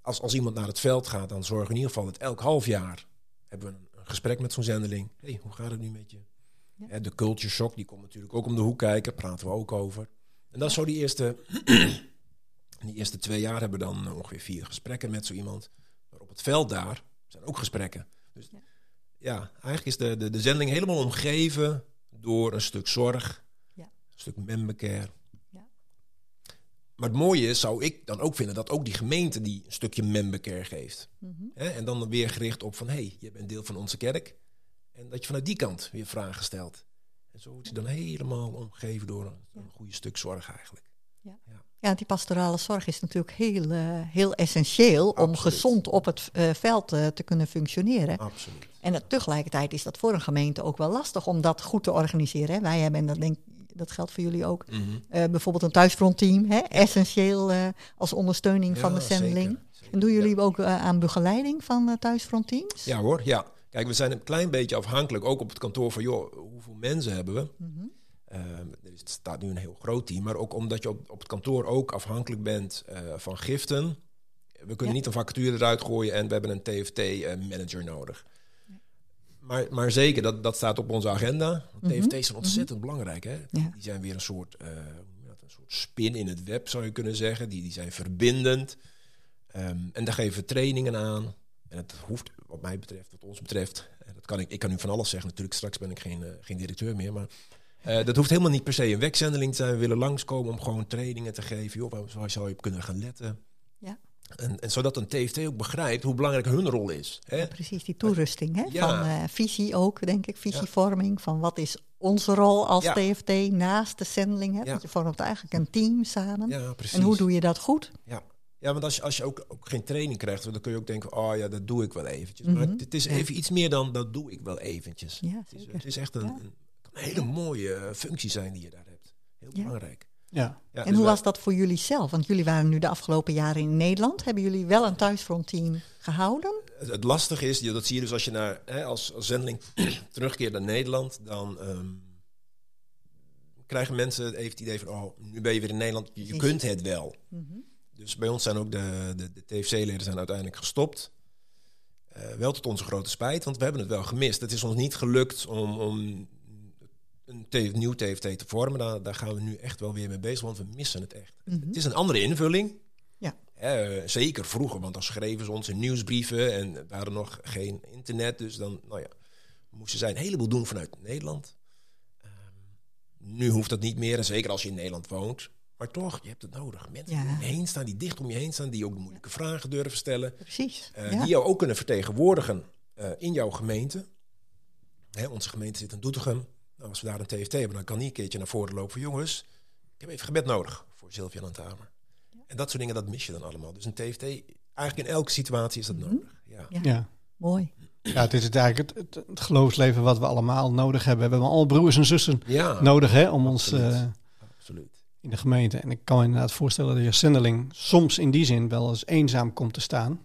als, als iemand naar het veld gaat, dan zorgen we in ieder geval dat elk half jaar hebben we een, gesprek met zo'n zendeling. hey, hoe gaat het nu met je? De culture shock, die komt natuurlijk ook om de hoek kijken, praten we ook over. En dat is zo die eerste, die eerste twee jaar hebben we dan ongeveer vier gesprekken met zo iemand. Maar op het veld daar zijn ook gesprekken. Dus Ja. ja, eigenlijk is de, de, de zendeling helemaal omgeven door een stuk zorg, Ja. een stuk membercare. Ja. Maar het mooie is, zou ik dan ook vinden, dat ook die gemeente die een stukje membercare geeft. Mhm. En dan weer gericht op van, hé, hey, je bent deel van onze kerk. En dat je vanuit die kant weer vragen stelt. En zo wordt hij dan helemaal omgeven door een, een goede stuk zorg eigenlijk. Ja, die pastorale zorg is natuurlijk heel, eh, heel essentieel om gezond op het eh, veld eh, te kunnen functioneren. Absoluut. En tegelijkertijd is dat voor een gemeente ook wel lastig om dat goed te organiseren. Hè. Wij hebben, en dat, denk, dat geldt voor jullie ook, Mhm. eh, bijvoorbeeld een thuisfrontteam, hè, essentieel eh, als ondersteuning van Ja, de zendeling. zeker, zeker. En doen jullie Ja. ook aan begeleiding van uh, thuisfrontteams? Ja hoor, ja. Kijk, we zijn een klein beetje afhankelijk, ook op het kantoor, van joh, hoeveel mensen hebben we? Mhm. Is- het staat nu een heel groot team, maar ook omdat je op, op het kantoor ook afhankelijk bent eh, van giften. We kunnen Ja. niet een vacature eruit gooien en we hebben een TFT-manager nodig. Maar, maar zeker, dat, dat staat op onze agenda. Want Mhm. TFT's zijn ontzettend belangrijk. Hè? Ja. Die zijn weer een soort, eh, een soort spin in het web, zou je kunnen zeggen. Die, die zijn verbindend. Ehm, en daar geven we trainingen aan. En het hoeft, wat mij betreft, wat ons betreft, en dat kan ik, ik kan nu van alles zeggen. Natuurlijk, straks ben ik geen, eh, geen directeur meer. Maar eh, dat hoeft helemaal niet per se een wegzendeling te zijn. We willen langskomen om gewoon trainingen te geven. Joh, waar, zou je op kunnen gaan letten? Ja. En, en zodat een TFT ook begrijpt hoe belangrijk hun rol is. Hè? Ja, precies, die toerusting hè? Ja. van eh, visie ook, denk ik, visievorming. Van wat is onze rol als. TFT naast de zendeling? Hè? Want je vormt eigenlijk een team samen. Ja, precies. en hoe doe je dat goed? Ja, ja want als je, als je ook, ook geen training krijgt, dan kun je ook denken, oh ja, dat doe ik wel eventjes. Maar Mhm. het, het is Ja. even iets meer dan, dat doe ik wel eventjes. Ja, Het is, het is echt een, Ja. een, hele mooie eh, functie zijn die je daar hebt. Heel Ja. belangrijk. Ja. Ja, En dus hoe wij- was dat voor jullie zelf? Want jullie waren nu de afgelopen jaren in Nederland. Hebben jullie wel een thuisfrontteam gehouden? Het, het lastige is, dat zie je dus als je naar, hè, als, als zendeling terugkeert naar Nederland, dan ehm, krijgen mensen even het idee van, oh, nu ben je weer in Nederland, je, kunt het wel. Mhm. Dus bij ons zijn ook de, de, de TFC-leden zijn uiteindelijk gestopt. Eh, wel tot onze grote spijt, want we hebben het wel gemist. Het is ons niet gelukt om, om een T- nieuw TFT te vormen. Daar, daar gaan we nu echt wel weer mee bezig, want we missen het echt. Het- Mhm. Het is een andere invulling. Ja. Eh, zeker vroeger, want dan schreven ze ons in nieuwsbrieven en er waren nog geen internet. Dus dan, nou ja, moesten zij een heleboel doen vanuit Nederland. Ehm, nu hoeft dat niet meer, en zeker als je in Nederland woont. Maar toch, je hebt het nodig. Mensen Ja. die om je heen staan, die dicht om je heen staan, die ook de moeilijke vragen durven stellen. Precies. eh, ja. Die jou ook kunnen vertegenwoordigen eh, in jouw gemeente. Hè, onze gemeente zit in Doetinchem. Nou, als we daar een TFT hebben, dan kan die een keertje naar voren lopen. van, Jongens, ik heb even gebed nodig voor Sylvia aan Tamer. En dat soort dingen, dat mis je dan allemaal. Dus een TFT, eigenlijk in elke situatie is dat Mhm. nodig. Ja. Ja. Ja. Mooi. ja, het is het eigenlijk het, het, het geloofsleven wat we allemaal nodig hebben. We hebben allemaal broers en zussen Ja, nodig hè, om ons absoluut. eh, absoluut. In de gemeente. En ik kan me inderdaad voorstellen dat je zendeling soms in die zin wel eens eenzaam komt te staan.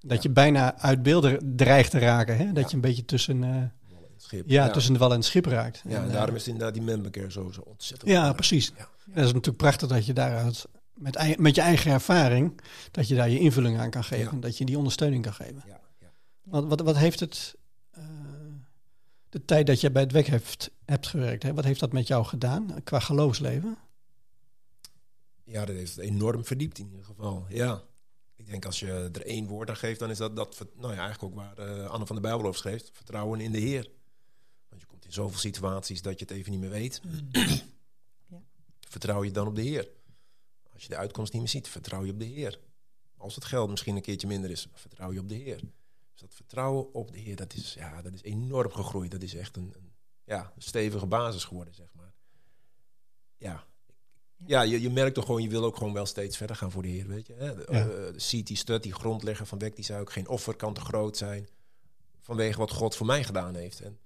Dat Ja. je bijna uit beelden dreigt te raken. Hè? Dat Ja. je een beetje tussen, en schip. ja, tussen de wal en het schip raakt. Ja, En, en eh, daarom is inderdaad die membercare zo, zo ontzettend Ja, precies. Ja. Dat is natuurlijk prachtig dat je daaruit met, met je eigen ervaring, dat je daar je invulling aan kan geven. Ja. Dat je die ondersteuning kan geven. Wat, wat, wat heeft het, eh, de tijd dat je bij het WEC hebt, hebt gewerkt, hè, wat heeft dat met jou gedaan qua geloofsleven? Ja, dat heeft enorm verdiept in ieder geval. Ja. Ik denk als je er één woord aan geeft, dan is dat, dat nou ja, eigenlijk ook waar eh, Anne van de Bijbel over schreef. Vertrouwen in de Heer. Want je komt in zoveel situaties dat je het even niet meer weet. Ja. Vertrouw je dan op de Heer. Als je de uitkomst niet meer ziet, vertrouw je op de Heer. Als het geld misschien een keertje minder is, vertrouw je op de Heer. Dus dat vertrouwen op de Heer, dat is, ja, dat is enorm gegroeid. Dat is echt een, een, ja, een stevige basis geworden, zeg maar. Ja, ja, je, je merkt toch gewoon, je wil ook gewoon wel steeds verder gaan voor de Heer, weet je. Hè? De, Ja. eh, de CT Stud, die grondlegger van Wek, die zei ook, geen offer kan te groot zijn vanwege wat God voor mij gedaan heeft. En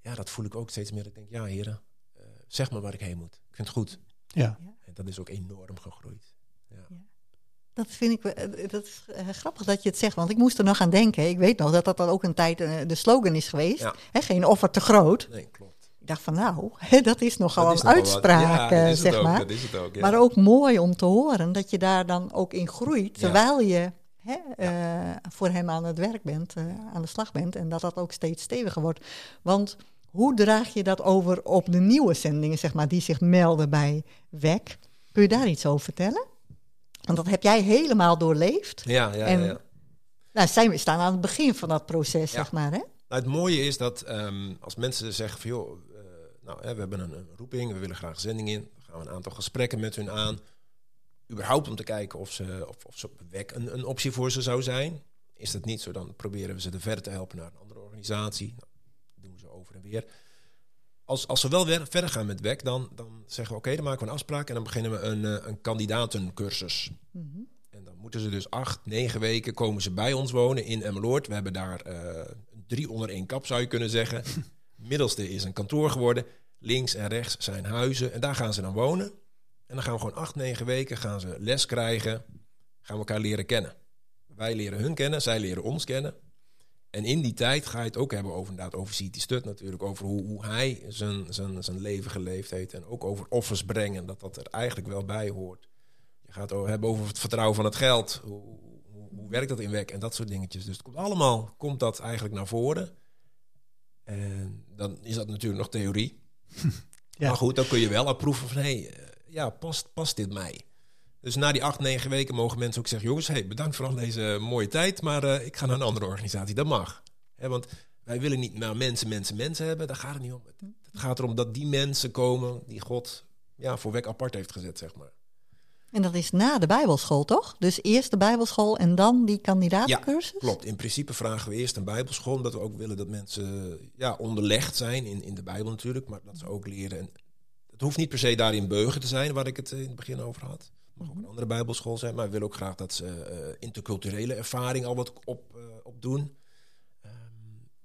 ja, dat voel ik ook steeds meer. Ik denk, ja heren, eh, zeg maar waar ik heen moet. Ik vind het goed. Ja, En dat is ook enorm gegroeid. Ja. Dat vind ik, eh, dat is eh, grappig dat je het zegt, want ik moest er nog aan denken. Ik weet nog dat dat dan ook een tijd eh, de slogan is geweest. Hè, geen offer te groot. Nee, klopt. Ik dacht van nou, dat is nogal Dat een is nogal wat. uitspraak, Ja, dat eh, zeg ook, maar. Ook, ja. Maar ook mooi om te horen dat je daar dan ook in groeit, terwijl je hè, eh, voor hem aan het werk bent, eh, aan de slag bent. En dat dat ook steeds steviger wordt. Want hoe draag je dat over op de nieuwe zendingen, zeg maar, die zich melden bij WEC? Kun je daar iets over vertellen? Want dat heb jij helemaal doorleefd. Ja, ja, En- ja, ja. Nou, zijn we staan aan het begin van dat proces, Ja. zeg maar. Hè? Nou, het mooie is dat ehm, als mensen zeggen van joh, nou, hè, we hebben een, een roeping, we willen graag zending in, dan gaan we een aantal gesprekken met hun aan. Überhaupt om te kijken of ze, of, of ze weg een, een optie voor ze zou zijn. Is dat niet zo, dan proberen we ze er verder te helpen naar een andere organisatie. Nou, dat doen we ze over en weer. Als, als we wel weer verder gaan met WEC, dan, dan zeggen we oké, dan maken we een afspraak en dan beginnen we een, eh, een kandidatencursus. Mhm. En dan moeten ze dus acht, negen weken komen ze bij ons wonen in Emmeloord. We hebben daar eh, drie onder één kap, zou je kunnen zeggen. Middelste is een kantoor geworden. Links en rechts zijn huizen. En daar gaan ze dan wonen. En dan gaan we gewoon acht, negen weken gaan ze les krijgen. Gaan we elkaar leren kennen. Wij leren hun kennen, zij leren ons kennen. En in die tijd ga je het ook hebben over, inderdaad, over C.T. Stut natuurlijk. Over hoe, hoe hij zijn, zijn, zijn leven geleefd heeft. En ook over offers brengen. Dat dat er eigenlijk wel bij hoort. Je gaat het hebben over het vertrouwen van het geld. Hoe, hoe, hoe werkt dat in werk en dat soort dingetjes. Dus het komt allemaal komt dat eigenlijk naar voren. En dan is dat natuurlijk nog theorie. Ja. Maar goed, dan kun je wel approeven van... hé, hey, eh, ja, past, past dit mij? Dus na die acht, negen weken mogen mensen ook zeggen... jongens, hey, bedankt voor al deze mooie tijd... maar eh, ik ga naar een andere organisatie. Dat mag. Hè, want wij willen niet naar mensen, mensen, mensen hebben. Daar gaat het niet om. Het, het gaat erom dat die mensen komen... die God ja, voor weg apart heeft gezet, zeg maar. En dat is na de Bijbelschool, toch? Dus eerst de Bijbelschool en dan die kandidaatcursus? Klopt. In principe vragen we eerst een bijbelschool, omdat we ook willen dat mensen ja, onderlegd zijn in, in de Bijbel natuurlijk, maar dat ze ook leren. En het hoeft niet per se daarin beugen te zijn, waar ik het eh, in het begin over had. Het mag ook een andere bijbelschool zijn, maar we willen ook graag dat ze eh, interculturele ervaring al wat op, eh, opdoen. Ehm,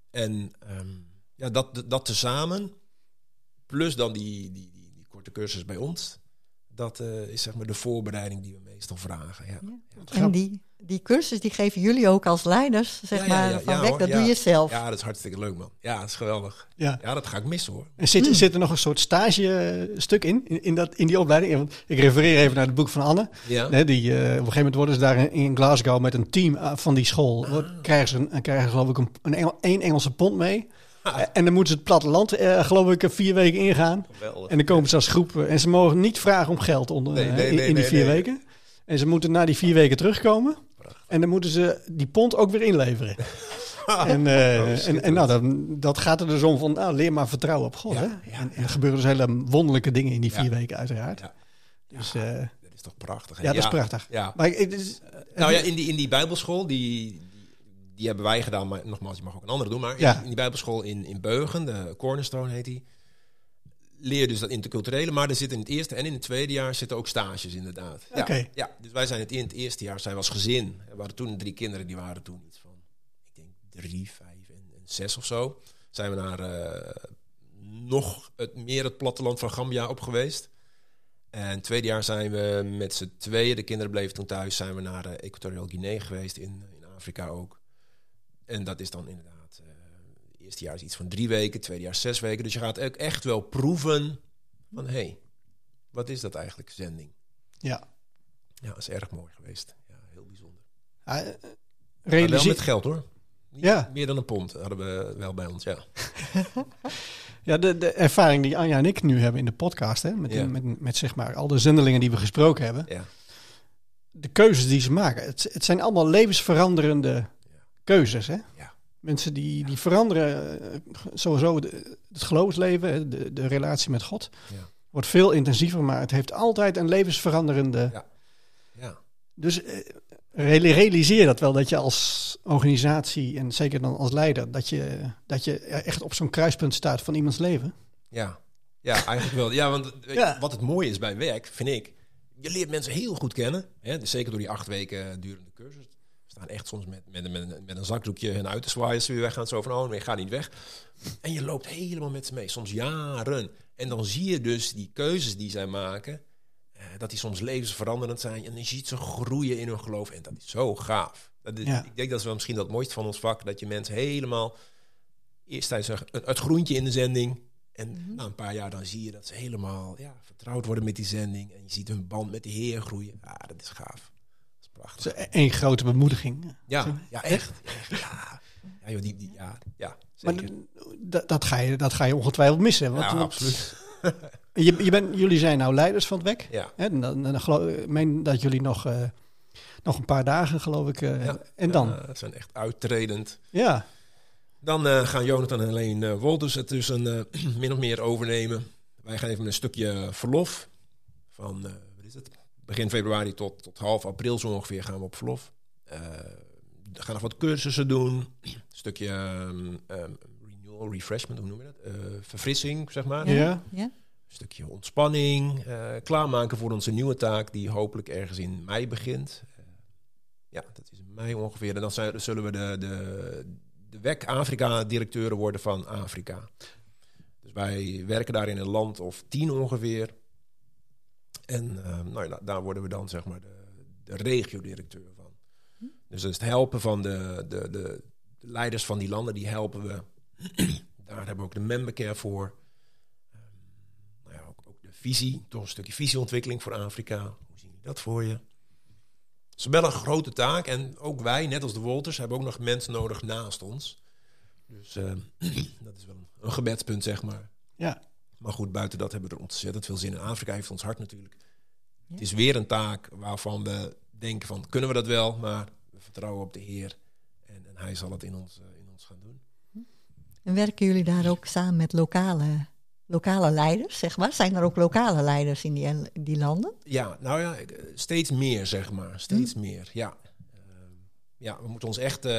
en ehm, ja, dat, dat tezamen, plus dan die, die, die, die korte cursus bij ons, dat eh, is zeg maar de voorbereiding die we meestal vragen. Ja. En die, die cursus die geven jullie ook als leiders, zeg Ja, maar, ja, van ja, weg. hoor, Dat ja. doe je zelf. Ja, dat is hartstikke leuk, man. Ja, dat is geweldig. Ja. Ja, dat ga ik missen, hoor. En zit, zit er nog een soort stagestuk in, in, in, dat, in die opleiding? Want ik refereer even naar het boek van Anne. Ja. Hè, die, eh, op een gegeven moment worden ze daar in, in Glasgow met een team ah, van die school. Wordt- Krijgen ze, een, krijgen geloof ik een, een Engel, één Engelse pond mee. En dan moeten ze het platteland, eh, geloof ik, vier weken ingaan. Geweldig. En dan komen ze als groep. eh, En ze mogen niet vragen om geld onder, Nee, eh, nee, in, die vier weken. En ze moeten na die vier weken terugkomen. En dan moeten ze die pond ook weer inleveren. en, Oh, en, en nou, dan, dat gaat er dus om van, nou, leer maar vertrouwen op God. Ja, hè? ja, en, en er gebeuren dus hele wonderlijke dingen in die vier Ja. weken uiteraard. Dus Dat is toch prachtig, hè? ja, dat is prachtig. Ja. Maar ik- het is, Nou ja, in die, in die bijbelschool, die, die, hebben wij gedaan, maar nogmaals, je mag ook een andere doen. Maar in- Ja. in, die bijbelschool in, in Beugen, de Cornerstone heet die, leer dus dat interculturele. Maar er zitten in het eerste en in het tweede jaar zitten ook stages, inderdaad. Ja, dus wij zijn het in het eerste jaar, zijn we als gezin. Er waren toen drie kinderen, die waren toen iets van, ik denk drie, vijf en, en zes of zo. Zijn we naar eh, nog het, meer het platteland van Gambia op geweest. En het tweede jaar zijn we met z'n tweeën, de kinderen bleven toen thuis, zijn we naar eh, Equatorial Guinea geweest, in, in Afrika ook. En dat is dan inderdaad, eh het eerste jaar is iets van drie weken, het tweede jaar zes weken. Dus je gaat ook echt wel proeven van, hé, hey, wat is dat eigenlijk, zending? ja. Ja, dat is erg mooi geweest. Ja, heel bijzonder. Ah, eh, wel met geld hoor. Niet Ja. Meer dan een pond hadden we wel bij ons, ja. Ja, de, de ervaring die Anja en ik nu hebben in de podcast, hè, met, Ja. met, met zeg maar al de zendelingen die we gesproken hebben, ja. de keuzes die ze maken. Het, het zijn allemaal levensveranderende keuzes. Hè? Ja. Mensen die, die veranderen eh, sowieso de- het geloofsleven, de, de relatie met God. Ja. Wordt veel intensiever, maar het heeft altijd een levensveranderende. Ja. Ja. Dus eh, reali- realiseer dat wel, dat je als organisatie en zeker dan als leider, dat je, dat je echt op zo'n kruispunt staat van iemands leven. Ja, ja eigenlijk wel. Ja, want je, Ja. wat het mooie is bij werk, vind ik, je leert mensen heel goed kennen. Hè? Dus zeker door die acht weken durende cursus. Staan echt soms met, met, met, met een zakdoekje hen uit te zwaaien als ze weer weggaan. Zo van, oh nee, ga niet weg. En je loopt helemaal met ze mee, soms jaren. En dan zie je dus die keuzes die zij maken. En dat die soms levensveranderend zijn. En je ziet ze groeien in hun geloof. En dat is zo gaaf. Dat is, Ja. Ik denk dat is wel misschien dat mooiste van ons vak. Dat je mensen helemaal... Eerst tijdens een- het groentje in de zending. En Mhm. na een paar jaar dan zie je dat ze helemaal ja, vertrouwd worden met die zending. En je ziet hun band met de Heer groeien. Ja, dat is gaaf. Prachtig. Dat is één grote bemoediging. Ja, ja echt. echt, Ja, ja, joh, die, die, ja, ja Maar zeker. d- dat, ga je, dat ga je ongetwijfeld missen. Want, ja, absoluut. Je, je bent, jullie zijn nou leiders van het WEC. Ja. Hè, en dan, dan geloof, ik meen dat jullie nog, eh, nog een paar dagen, geloof ik. eh, Ja. en dan? Ja, zijn echt uittredend. ja. Dan eh, gaan Jonathan en alleen eh Wolters het dus een, min of meer overnemen. Wij gaan even een stukje verlof. Van wat is het? Begin februari tot, tot half april zo ongeveer gaan we op verlof. Eh, we gaan nog wat cursussen doen. Een stukje ehm, ehm, renewal, refreshment, hoe noem je dat? Eh, verfrissing, zeg maar. Ja. Ja. Een stukje ontspanning. eh, klaarmaken voor onze nieuwe taak die hopelijk ergens in mei begint. Ja, dat is in mei ongeveer. En dan zijn, zullen we de, de, de WEC Afrika-directeuren worden van Afrika. Dus wij werken daar in een land of tien ongeveer. En eh, nou daar worden we dan zeg maar de, de regio-directeur van. Dus het helpen van de, de, de, de leiders van die landen, die helpen we. daar hebben we ook de membercare voor. Ehm, nou ook, ook de visie, toch een stukje visieontwikkeling voor Afrika. Hoe zien jullie dat voor je? Het is wel een grote taak. En ook wij, net als de Wolters, hebben ook nog mensen nodig naast ons. Dus eh, dat is wel een gebedspunt, zeg maar. Ja. Maar goed, buiten dat hebben we er ontzettend veel zin in. Afrika heeft ons hart natuurlijk. Ja. Het is weer een taak waarvan we denken van, kunnen we dat wel? Maar we vertrouwen op de Heer. En, en hij zal het in ons, eh, in ons gaan doen. En werken jullie daar ook samen met lokale, lokale leiders, zeg maar? Zijn er ook lokale leiders in die, die landen? Ja, nou ja, eh, steeds meer, zeg maar. Steeds meer, ja. Ehm, ja, we moeten ons echt... eh,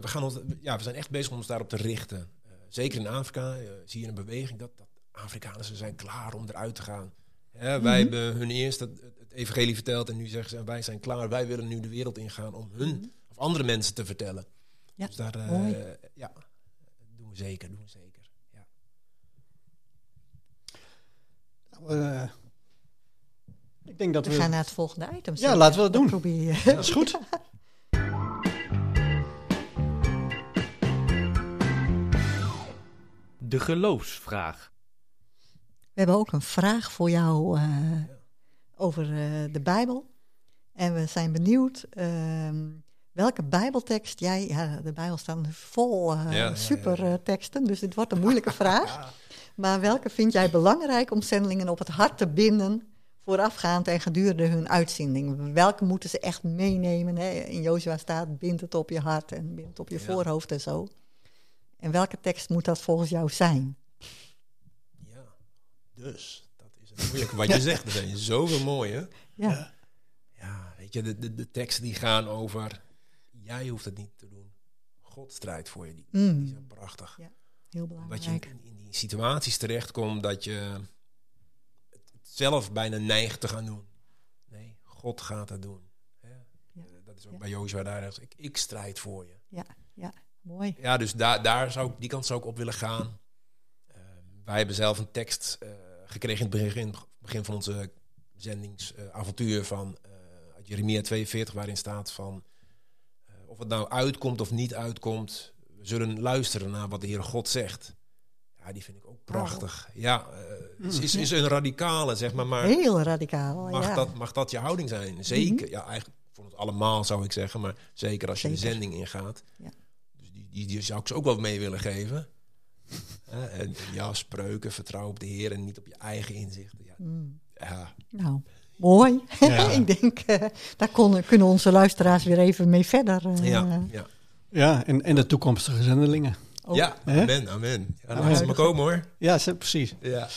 we, gaan ons, ja, we zijn echt bezig om ons daarop te richten. Zeker in Afrika zie je een beweging dat, dat Afrikaners ze zijn klaar om eruit te gaan. Hè, wij hebben hun eerst het, het evangelie verteld en nu zeggen ze... wij zijn klaar, wij willen nu de wereld ingaan om hun of andere mensen te vertellen. Ja, dus daar, eh, ja, doen we zeker, doen we zeker. Ja. Eh, ik denk dat We we... gaan naar het volgende item. Ja, laten we dat doen. Probeer je. Dat is goed. De geloofsvraag. We hebben ook een vraag voor jou eh, over eh, de Bijbel. En we zijn benieuwd ehm, welke Bijbeltekst jij. Ja, de Bijbel staat vol eh, Ja, ja, super ja, ja. eh, teksten, dus dit wordt een moeilijke vraag. Maar welke vind jij belangrijk om zendelingen op het hart te binden voorafgaand en gedurende hun uitzending? Welke moeten ze echt meenemen? Hè? In Jozua staat, bind het op je hart en bind het op je Ja. voorhoofd en zo. En welke tekst moet dat volgens jou zijn? Ja, dus dat is het moeilijke wat je zegt. Er zijn zoveel mooie. Ja, Ja, weet je, de, de, de teksten die gaan over... Jij hoeft het niet te doen. God strijdt voor je. Die, Mm. die zijn prachtig. heel Dat je belangrijk. in, in die situaties terechtkomt dat je het zelf bijna neigt te gaan doen. Nee, God gaat het doen. Hè? Ja. Eh, Dat is ook Ja. bij Jozua daar. Ik, ik strijd voor je. Ja, ja, mooi. Ja, dus daar, daar zou ik, die kant zou ik op willen gaan. Eh, wij hebben zelf een tekst eh, gekregen in het begin, begin van onze zendingsavontuur van eh, Jeremia 42, waarin staat van eh, of het nou uitkomt of niet uitkomt, we zullen luisteren naar wat de Heere God zegt. Ja, die vind ik ook prachtig. Ja, eh, is, is, is een radicale, zeg maar, maar Heel radicaal. mag, ja. dat, mag dat je houding zijn? Zeker. Ja, eigenlijk voor ons allemaal zou ik zeggen, maar zeker als je de zending ingaat. Ja. Dus die, die, die zou ik ze ook wel mee willen geven. En ja, spreuken, vertrouw op de Heer en niet op je eigen inzichten. Ja, Mm. ja, Nou, mooi. Ja. ik denk, eh, daar kon, kunnen onze luisteraars weer even mee verder. eh, ja, ja. Ja, en, en de toekomstige zendelingen. ook. ja amen, amen. Ja, laat ze maar komen hoor. Ja, ze- precies. Ja.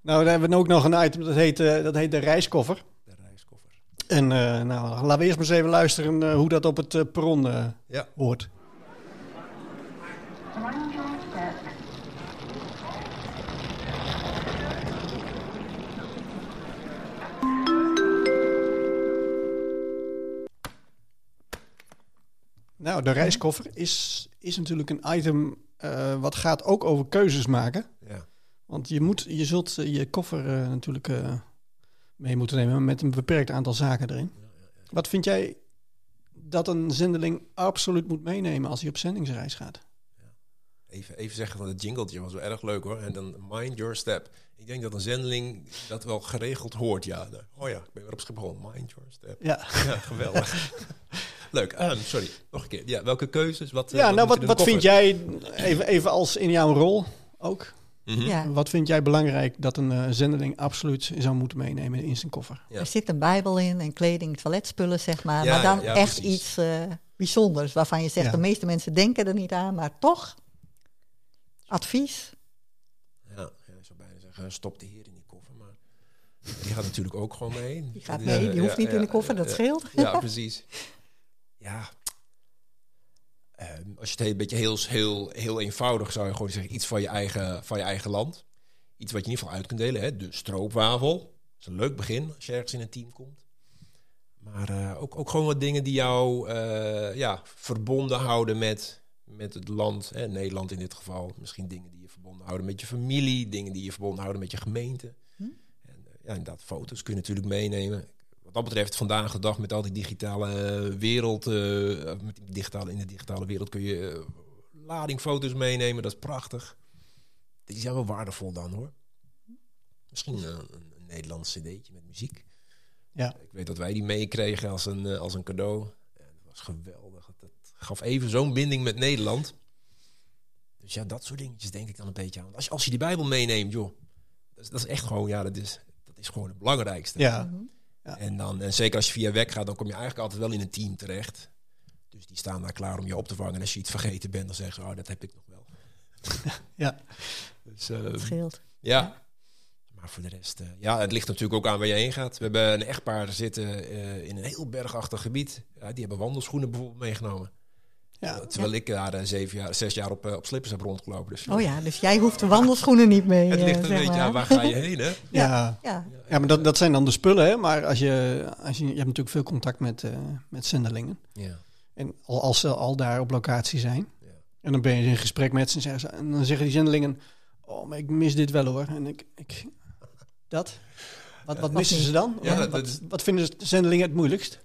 Nou, dan hebben we ook nog een item, dat heet, eh, dat heet de reiskoffer. De reiskoffer. En eh, nou, laten we eerst maar eens even luisteren eh, hoe dat op het perron eh, Ja. hoort. Nou, de reiskoffer is, is natuurlijk een item eh, wat gaat ook over keuzes maken. Ja. Want je, moet, je zult eh, je koffer eh, natuurlijk eh, mee moeten nemen met een beperkt aantal zaken erin. Wat vind jij dat een zendeling absoluut moet meenemen als hij op zendingsreis gaat? Even, even zeggen van het jingletje was wel erg leuk hoor. En dan mind your step. Ik denk dat een zendeling dat wel geregeld hoort. Ja, Nou, oh ja, ik ben weer op Schiphol. Mind your step. Ja, Ja, geweldig. leuk. Ehm, sorry, nog een keer. Ja, welke keuzes? Wat, eh, ja nou wat, wat vind jij, even, even als in jouw rol ook, Mhm. Ja. wat vind jij belangrijk dat een eh, zendeling absoluut zou moeten meenemen in zijn koffer? Ja. Er zit een bijbel in en kleding, toiletspullen, zeg maar. Ja, maar dan ja, echt precies. iets eh, bijzonders waarvan je zegt, Ja. de meeste mensen denken er niet aan, maar toch advies. Ja, ja, ik zou bijna zeggen, stop de heer in die koffer. Maar die gaat natuurlijk ook gewoon mee. Die gaat mee, die hoeft niet in de koffer, dat scheelt. Ja, precies. Ja. Ehm, als je het een beetje heel, heel, heel eenvoudig zou je gewoon zeggen, iets van je, eigen, van je eigen land. Iets wat je in ieder geval uit kunt delen. Hè? De stroopwafel. Dat is een leuk begin als je ergens in een team komt. Maar eh, ook, ook gewoon wat dingen die jou eh, ja, verbonden houden met, met het land. Hè? Nederland in dit geval. Misschien dingen die je verbonden houden met je familie. Dingen die je verbonden houden met je gemeente. Hm? En, eh, ja, inderdaad, foto's kun je natuurlijk meenemen. Wat dat betreft, vandaag de dag met al die digitale eh, wereld, eh, met die digitale, in de digitale wereld kun je eh, lading foto's meenemen. Dat is prachtig. Die zijn wel waardevol dan hoor. Misschien eh, een, een Nederlands cd'tje met muziek. Ja. Ik weet dat wij die meekregen als een, als een cadeau. Ja, dat was geweldig. Gaf even zo'n binding met Nederland. Dus ja, dat soort dingetjes denk ik dan een beetje aan. Als je, als je die Bijbel meeneemt, joh. Dat is, dat is echt gewoon, ja, dat is, dat is gewoon het belangrijkste. Ja. Ja. En, dan, en zeker als je via weg gaat, dan kom je eigenlijk altijd wel in een team terecht. Dus die staan daar klaar om je op te vangen. En als je iets vergeten bent, dan zeggen ze, oh, dat heb ik nog wel. ja. Dus, eh, Dat scheelt. ja. Maar voor de rest, eh, ja, het ligt natuurlijk ook aan waar je heen gaat. We hebben een echtpaar zitten eh, in een heel bergachtig gebied. Ja, die hebben wandelschoenen bijvoorbeeld meegenomen. Ja. Terwijl ik daar eh, zeven jaar, zes jaar op, eh, op slippers heb rondgelopen. Dus Oh ja, dus jij hoeft de wandelschoenen niet mee. het eh, ligt een zeg beetje maar. aan waar ga je heen, hè? ja. Ja, Ja, maar dat, dat zijn dan de spullen, hè? Maar als je, als je, je hebt natuurlijk veel contact met, eh, met zendelingen. Ja. En al, als ze al daar op locatie zijn. Ja. En dan ben je in gesprek met ze en, zeggen ze, en dan zeggen die zendelingen... Oh, maar ik mis dit wel hoor. En ik... ik dat? Wat, wat Wat missen ze dan? Ja, wat, dat is- wat vinden de zendelingen het moeilijkst?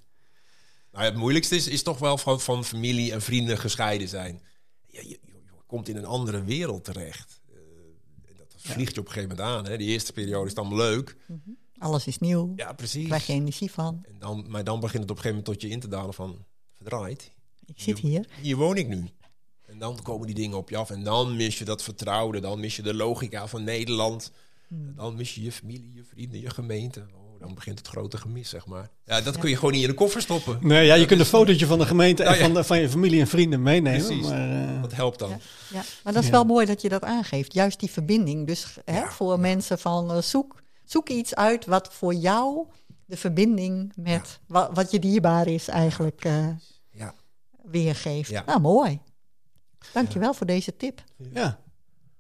Nou, het moeilijkste is, is toch wel van, van familie en vrienden gescheiden zijn. Je, je, je- je komt in een andere wereld terecht. Eh, dat vliegt je op een gegeven moment aan. Hè. Die eerste periode is dan leuk. alles is nieuw. Ja, precies. Krijg je energie van. En dan, maar dan begint het op een gegeven moment tot je in te dalen van... Verdraaid, Ik zit hier. hier woon ik nu. En dan komen die dingen op je af. En dan mis je dat vertrouwde. Dan mis je de logica van Nederland. Hmm. Dan mis je je familie, je vrienden, je gemeente. Oh, dan begint het grote gemis, zeg maar. Ja, dat kun je gewoon niet in de koffer stoppen. Nee, ja, je kunt een fotootje van de gemeente en Nou ja. van, de, van je familie en vrienden meenemen. Precies. Maar, eh, Dat helpt dan. Ja. Ja, maar dat is Ja. wel mooi dat je dat aangeeft. Juist die verbinding. Dus hè, Ja. voor mensen van eh, zoek, zoek iets uit wat voor jou de verbinding met wa- wat je dierbaar is eigenlijk eh, Ja. weergeeft. Ja. Nou, mooi. Dankjewel voor deze tip. Ja.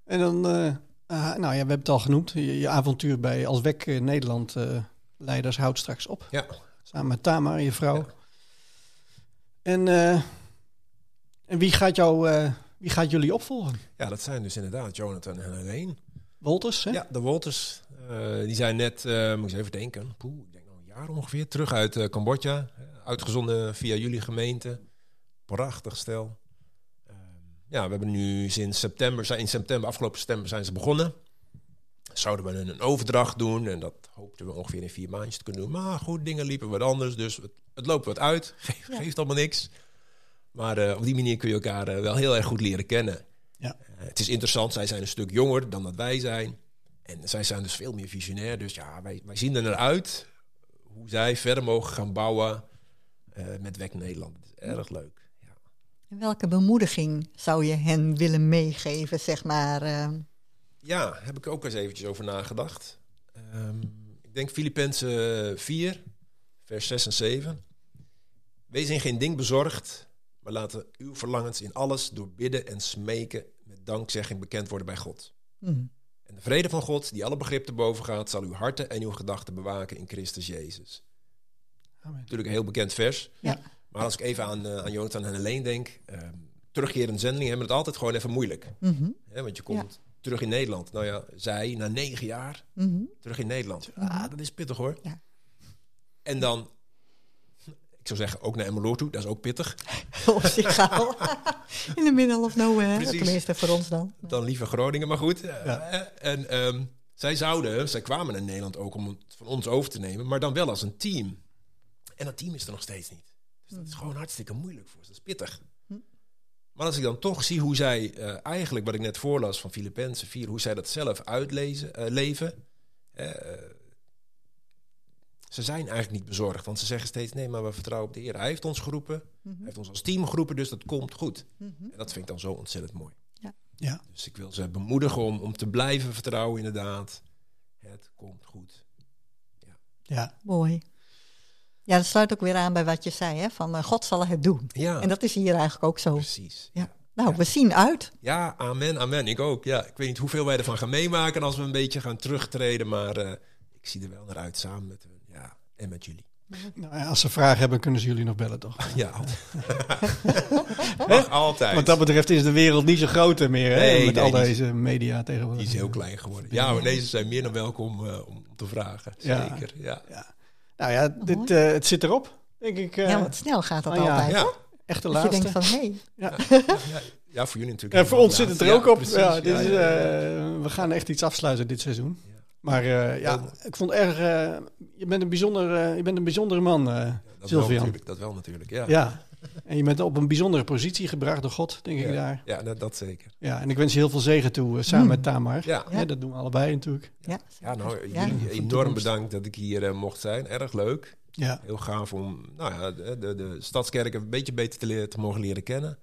En dan, eh, ah, nou ja, we hebben het al genoemd. Je, je avontuur bij Als Wek Nederland eh, leiders houdt straks op. Ja. Samen met Tamar, je vrouw. Ja. En, eh, en wie, gaat jou, eh, wie gaat jullie opvolgen? Ja, dat zijn dus inderdaad Jonathan en Helene. Wolters, hè? Ja, de Wolters. eh, die zijn net, moet ik eens even denken, poeh, ik denk nog een jaar ongeveer, terug uit Cambodja. Uitgezonden via jullie gemeente. Prachtig stel. Ehm, ja, we hebben nu sinds september, in september, afgelopen september zijn ze begonnen. Zouden we een overdracht doen en dat hoopten we ongeveer in vier maandjes te kunnen doen. Maar goed, dingen liepen wat anders, dus het, het loopt wat uit. Ja. Geeft allemaal niks. Maar eh, op die manier kun je elkaar eh, wel heel erg goed leren kennen. Ja. Eh, het is interessant, zij zijn een stuk jonger dan dat wij zijn. En zij zijn dus veel meer visionair. Dus ja, wij, wij zien er naar uit hoe zij verder mogen gaan bouwen met WEC Nederland. Is erg leuk. Ja. En welke bemoediging zou je hen willen meegeven, zeg maar? Ja, heb ik ook eens eventjes over nagedacht. Ehm, ik denk Filippenzen 4, vers 6 en 7. Wees in geen ding bezorgd, maar laten uw verlangens in alles door bidden en smeken met dankzegging bekend worden bij God. hmm. En de vrede van God, die alle begrip te boven gaat, zal uw harten en uw gedachten bewaken in Christus Jezus. Amen. Natuurlijk een heel bekend vers. Ja. Maar als ik even aan, eh, aan Jonathan en Helene denk, ehm terugkerende zendelingen hebben het altijd gewoon even moeilijk. Mhm. Hè? Want je komt terug in Nederland. Nou ja, zij na negen jaar Mhm. terug in Nederland. Ah, dat is pittig hoor. Ja. En dan, ik zou zeggen, ook naar Emmeloord toe. Dat is ook pittig. In de middle of nowhere. Precies. Tenminste, voor ons dan. Dan liever Groningen, maar goed. Eh, En ehm, zij zouden, zij kwamen naar Nederland ook om het van ons over te nemen, maar dan wel als een team. En dat team is er nog steeds niet. Dus dat is gewoon hartstikke moeilijk voor ze. Dat is pittig. Maar als ik dan toch zie hoe zij eh, eigenlijk, wat ik net voorlas van Filippenzen 4, hoe zij dat zelf uitlezen, eh, leven. eh, ze zijn eigenlijk niet bezorgd, want ze zeggen steeds: nee, maar we vertrouwen op de Heer. Hij heeft ons geroepen, hij heeft ons als team geroepen, dus dat komt goed. En dat vind ik dan zo ontzettend mooi. Ja. Dus ik wil ze bemoedigen om, om te blijven vertrouwen, inderdaad. Het komt goed. Ja. Mooi. Ja, dat sluit ook weer aan bij wat je zei, hè? van eh, God zal het doen. Ja, En dat is hier eigenlijk ook zo. precies. Ja. Nou, we zien uit. Ja, amen, amen. Ik ook. Ja, ik weet niet hoeveel wij ervan gaan meemaken als we een beetje gaan terugtreden, maar eh, ik zie er wel naar uit samen met hun. Ja, en met jullie. Nou, ja, als ze vragen hebben, kunnen ze jullie nog bellen, toch? Ja, altijd. Altijd. Wat dat betreft is de wereld niet zo groot meer, hè? Nee, met nee, al is- deze media tegenwoordig. Die is heel klein geworden. Ja, maar deze zijn meer dan welkom eh, om te vragen. Ja. Zeker, ja. Nou ja, dit, eh, het zit erop, denk ik. eh, ja, wat snel gaat dat ja. altijd. Ja, echt de Dat je laatste. denkt van, hé, hey, ja, ja, voor jullie natuurlijk. Ja, voor ons zit het er Ja, ook op. Ja, dit is, Ja, ja, ja. eh, we gaan echt iets afsluiten dit seizoen. Ja. Maar eh, ja, ik vond het erg. eh, je, bent een bijzonder, eh, je bent een bijzondere man, eh Dat wel, Sylvian. natuurlijk, dat wel natuurlijk, ja. Ja. En je bent op een bijzondere positie gebracht door God, denk ik daar. Ja, dat, dat zeker. Ja, en ik wens je heel veel zegen toe, eh, samen Hmm. met Tamar. Ja, Ja, dat doen we allebei natuurlijk. ja. ja nou, Ja. jullie enorm bedankt dat ik hier eh, mocht zijn. Erg leuk. Ja, Heel gaaf om nou ja, de, de, de Stadskerk een beetje beter te, leren, te mogen leren kennen.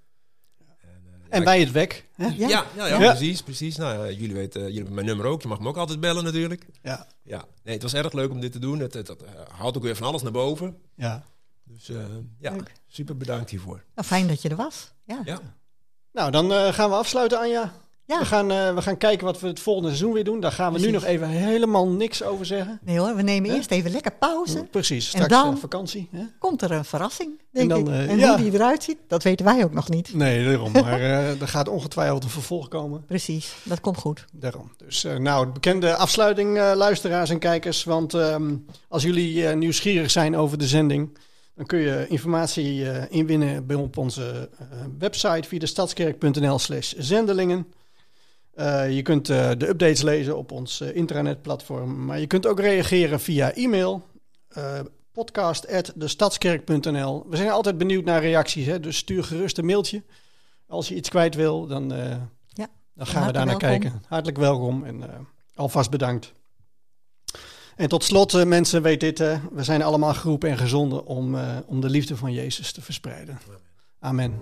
En, eh, bij het WEK. Hè? Ja. Ja, ja, ja, Ja. precies, precies. Nou, ja, jullie weten, jullie hebben mijn nummer ook. Je mag me ook altijd bellen natuurlijk. Ja, Ja, nee, het was erg leuk om dit te doen. Het, het, het eh, haalt ook weer van alles naar boven. ja. Dus eh, ja, Leuk. super bedankt hiervoor. Nou, fijn dat je er was. Ja. Ja, Nou, dan eh, gaan we afsluiten, Anja. Ja. We, gaan, eh, we gaan kijken wat we het volgende seizoen weer doen. Daar gaan we nu nog even helemaal niks over zeggen. Nee hoor, we nemen eerst even lekker pauze. Precies, straks dan? eh, vakantie. Hè? Komt er een verrassing, denk dan, ik. eh, en ja. hoe die eruit ziet, dat weten wij ook nog niet. Nee, daarom. Maar eh, er gaat ongetwijfeld een vervolg komen. Precies, dat komt goed. Daarom. Dus eh, nou, bekende afsluiting, eh, luisteraars en kijkers. Want ehm, als jullie eh, nieuwsgierig zijn over de zending, dan kun je informatie eh, inwinnen bij op onze eh, website via de stadskerk.nl slash zendelingen. Eh, je kunt de updates lezen op ons intranetplatform, maar je kunt ook reageren via e-mail. podcast.destadskerk.nl We zijn altijd benieuwd naar reacties, hè? dus stuur gerust een mailtje. Als je iets kwijt wil, dan, Ja, dan gaan we daar naar kijken. Hartelijk welkom en alvast bedankt. En tot slot, eh, mensen, weet dit, we zijn allemaal geroepen en gezonden om, eh, om de liefde van Jezus te verspreiden. Amen.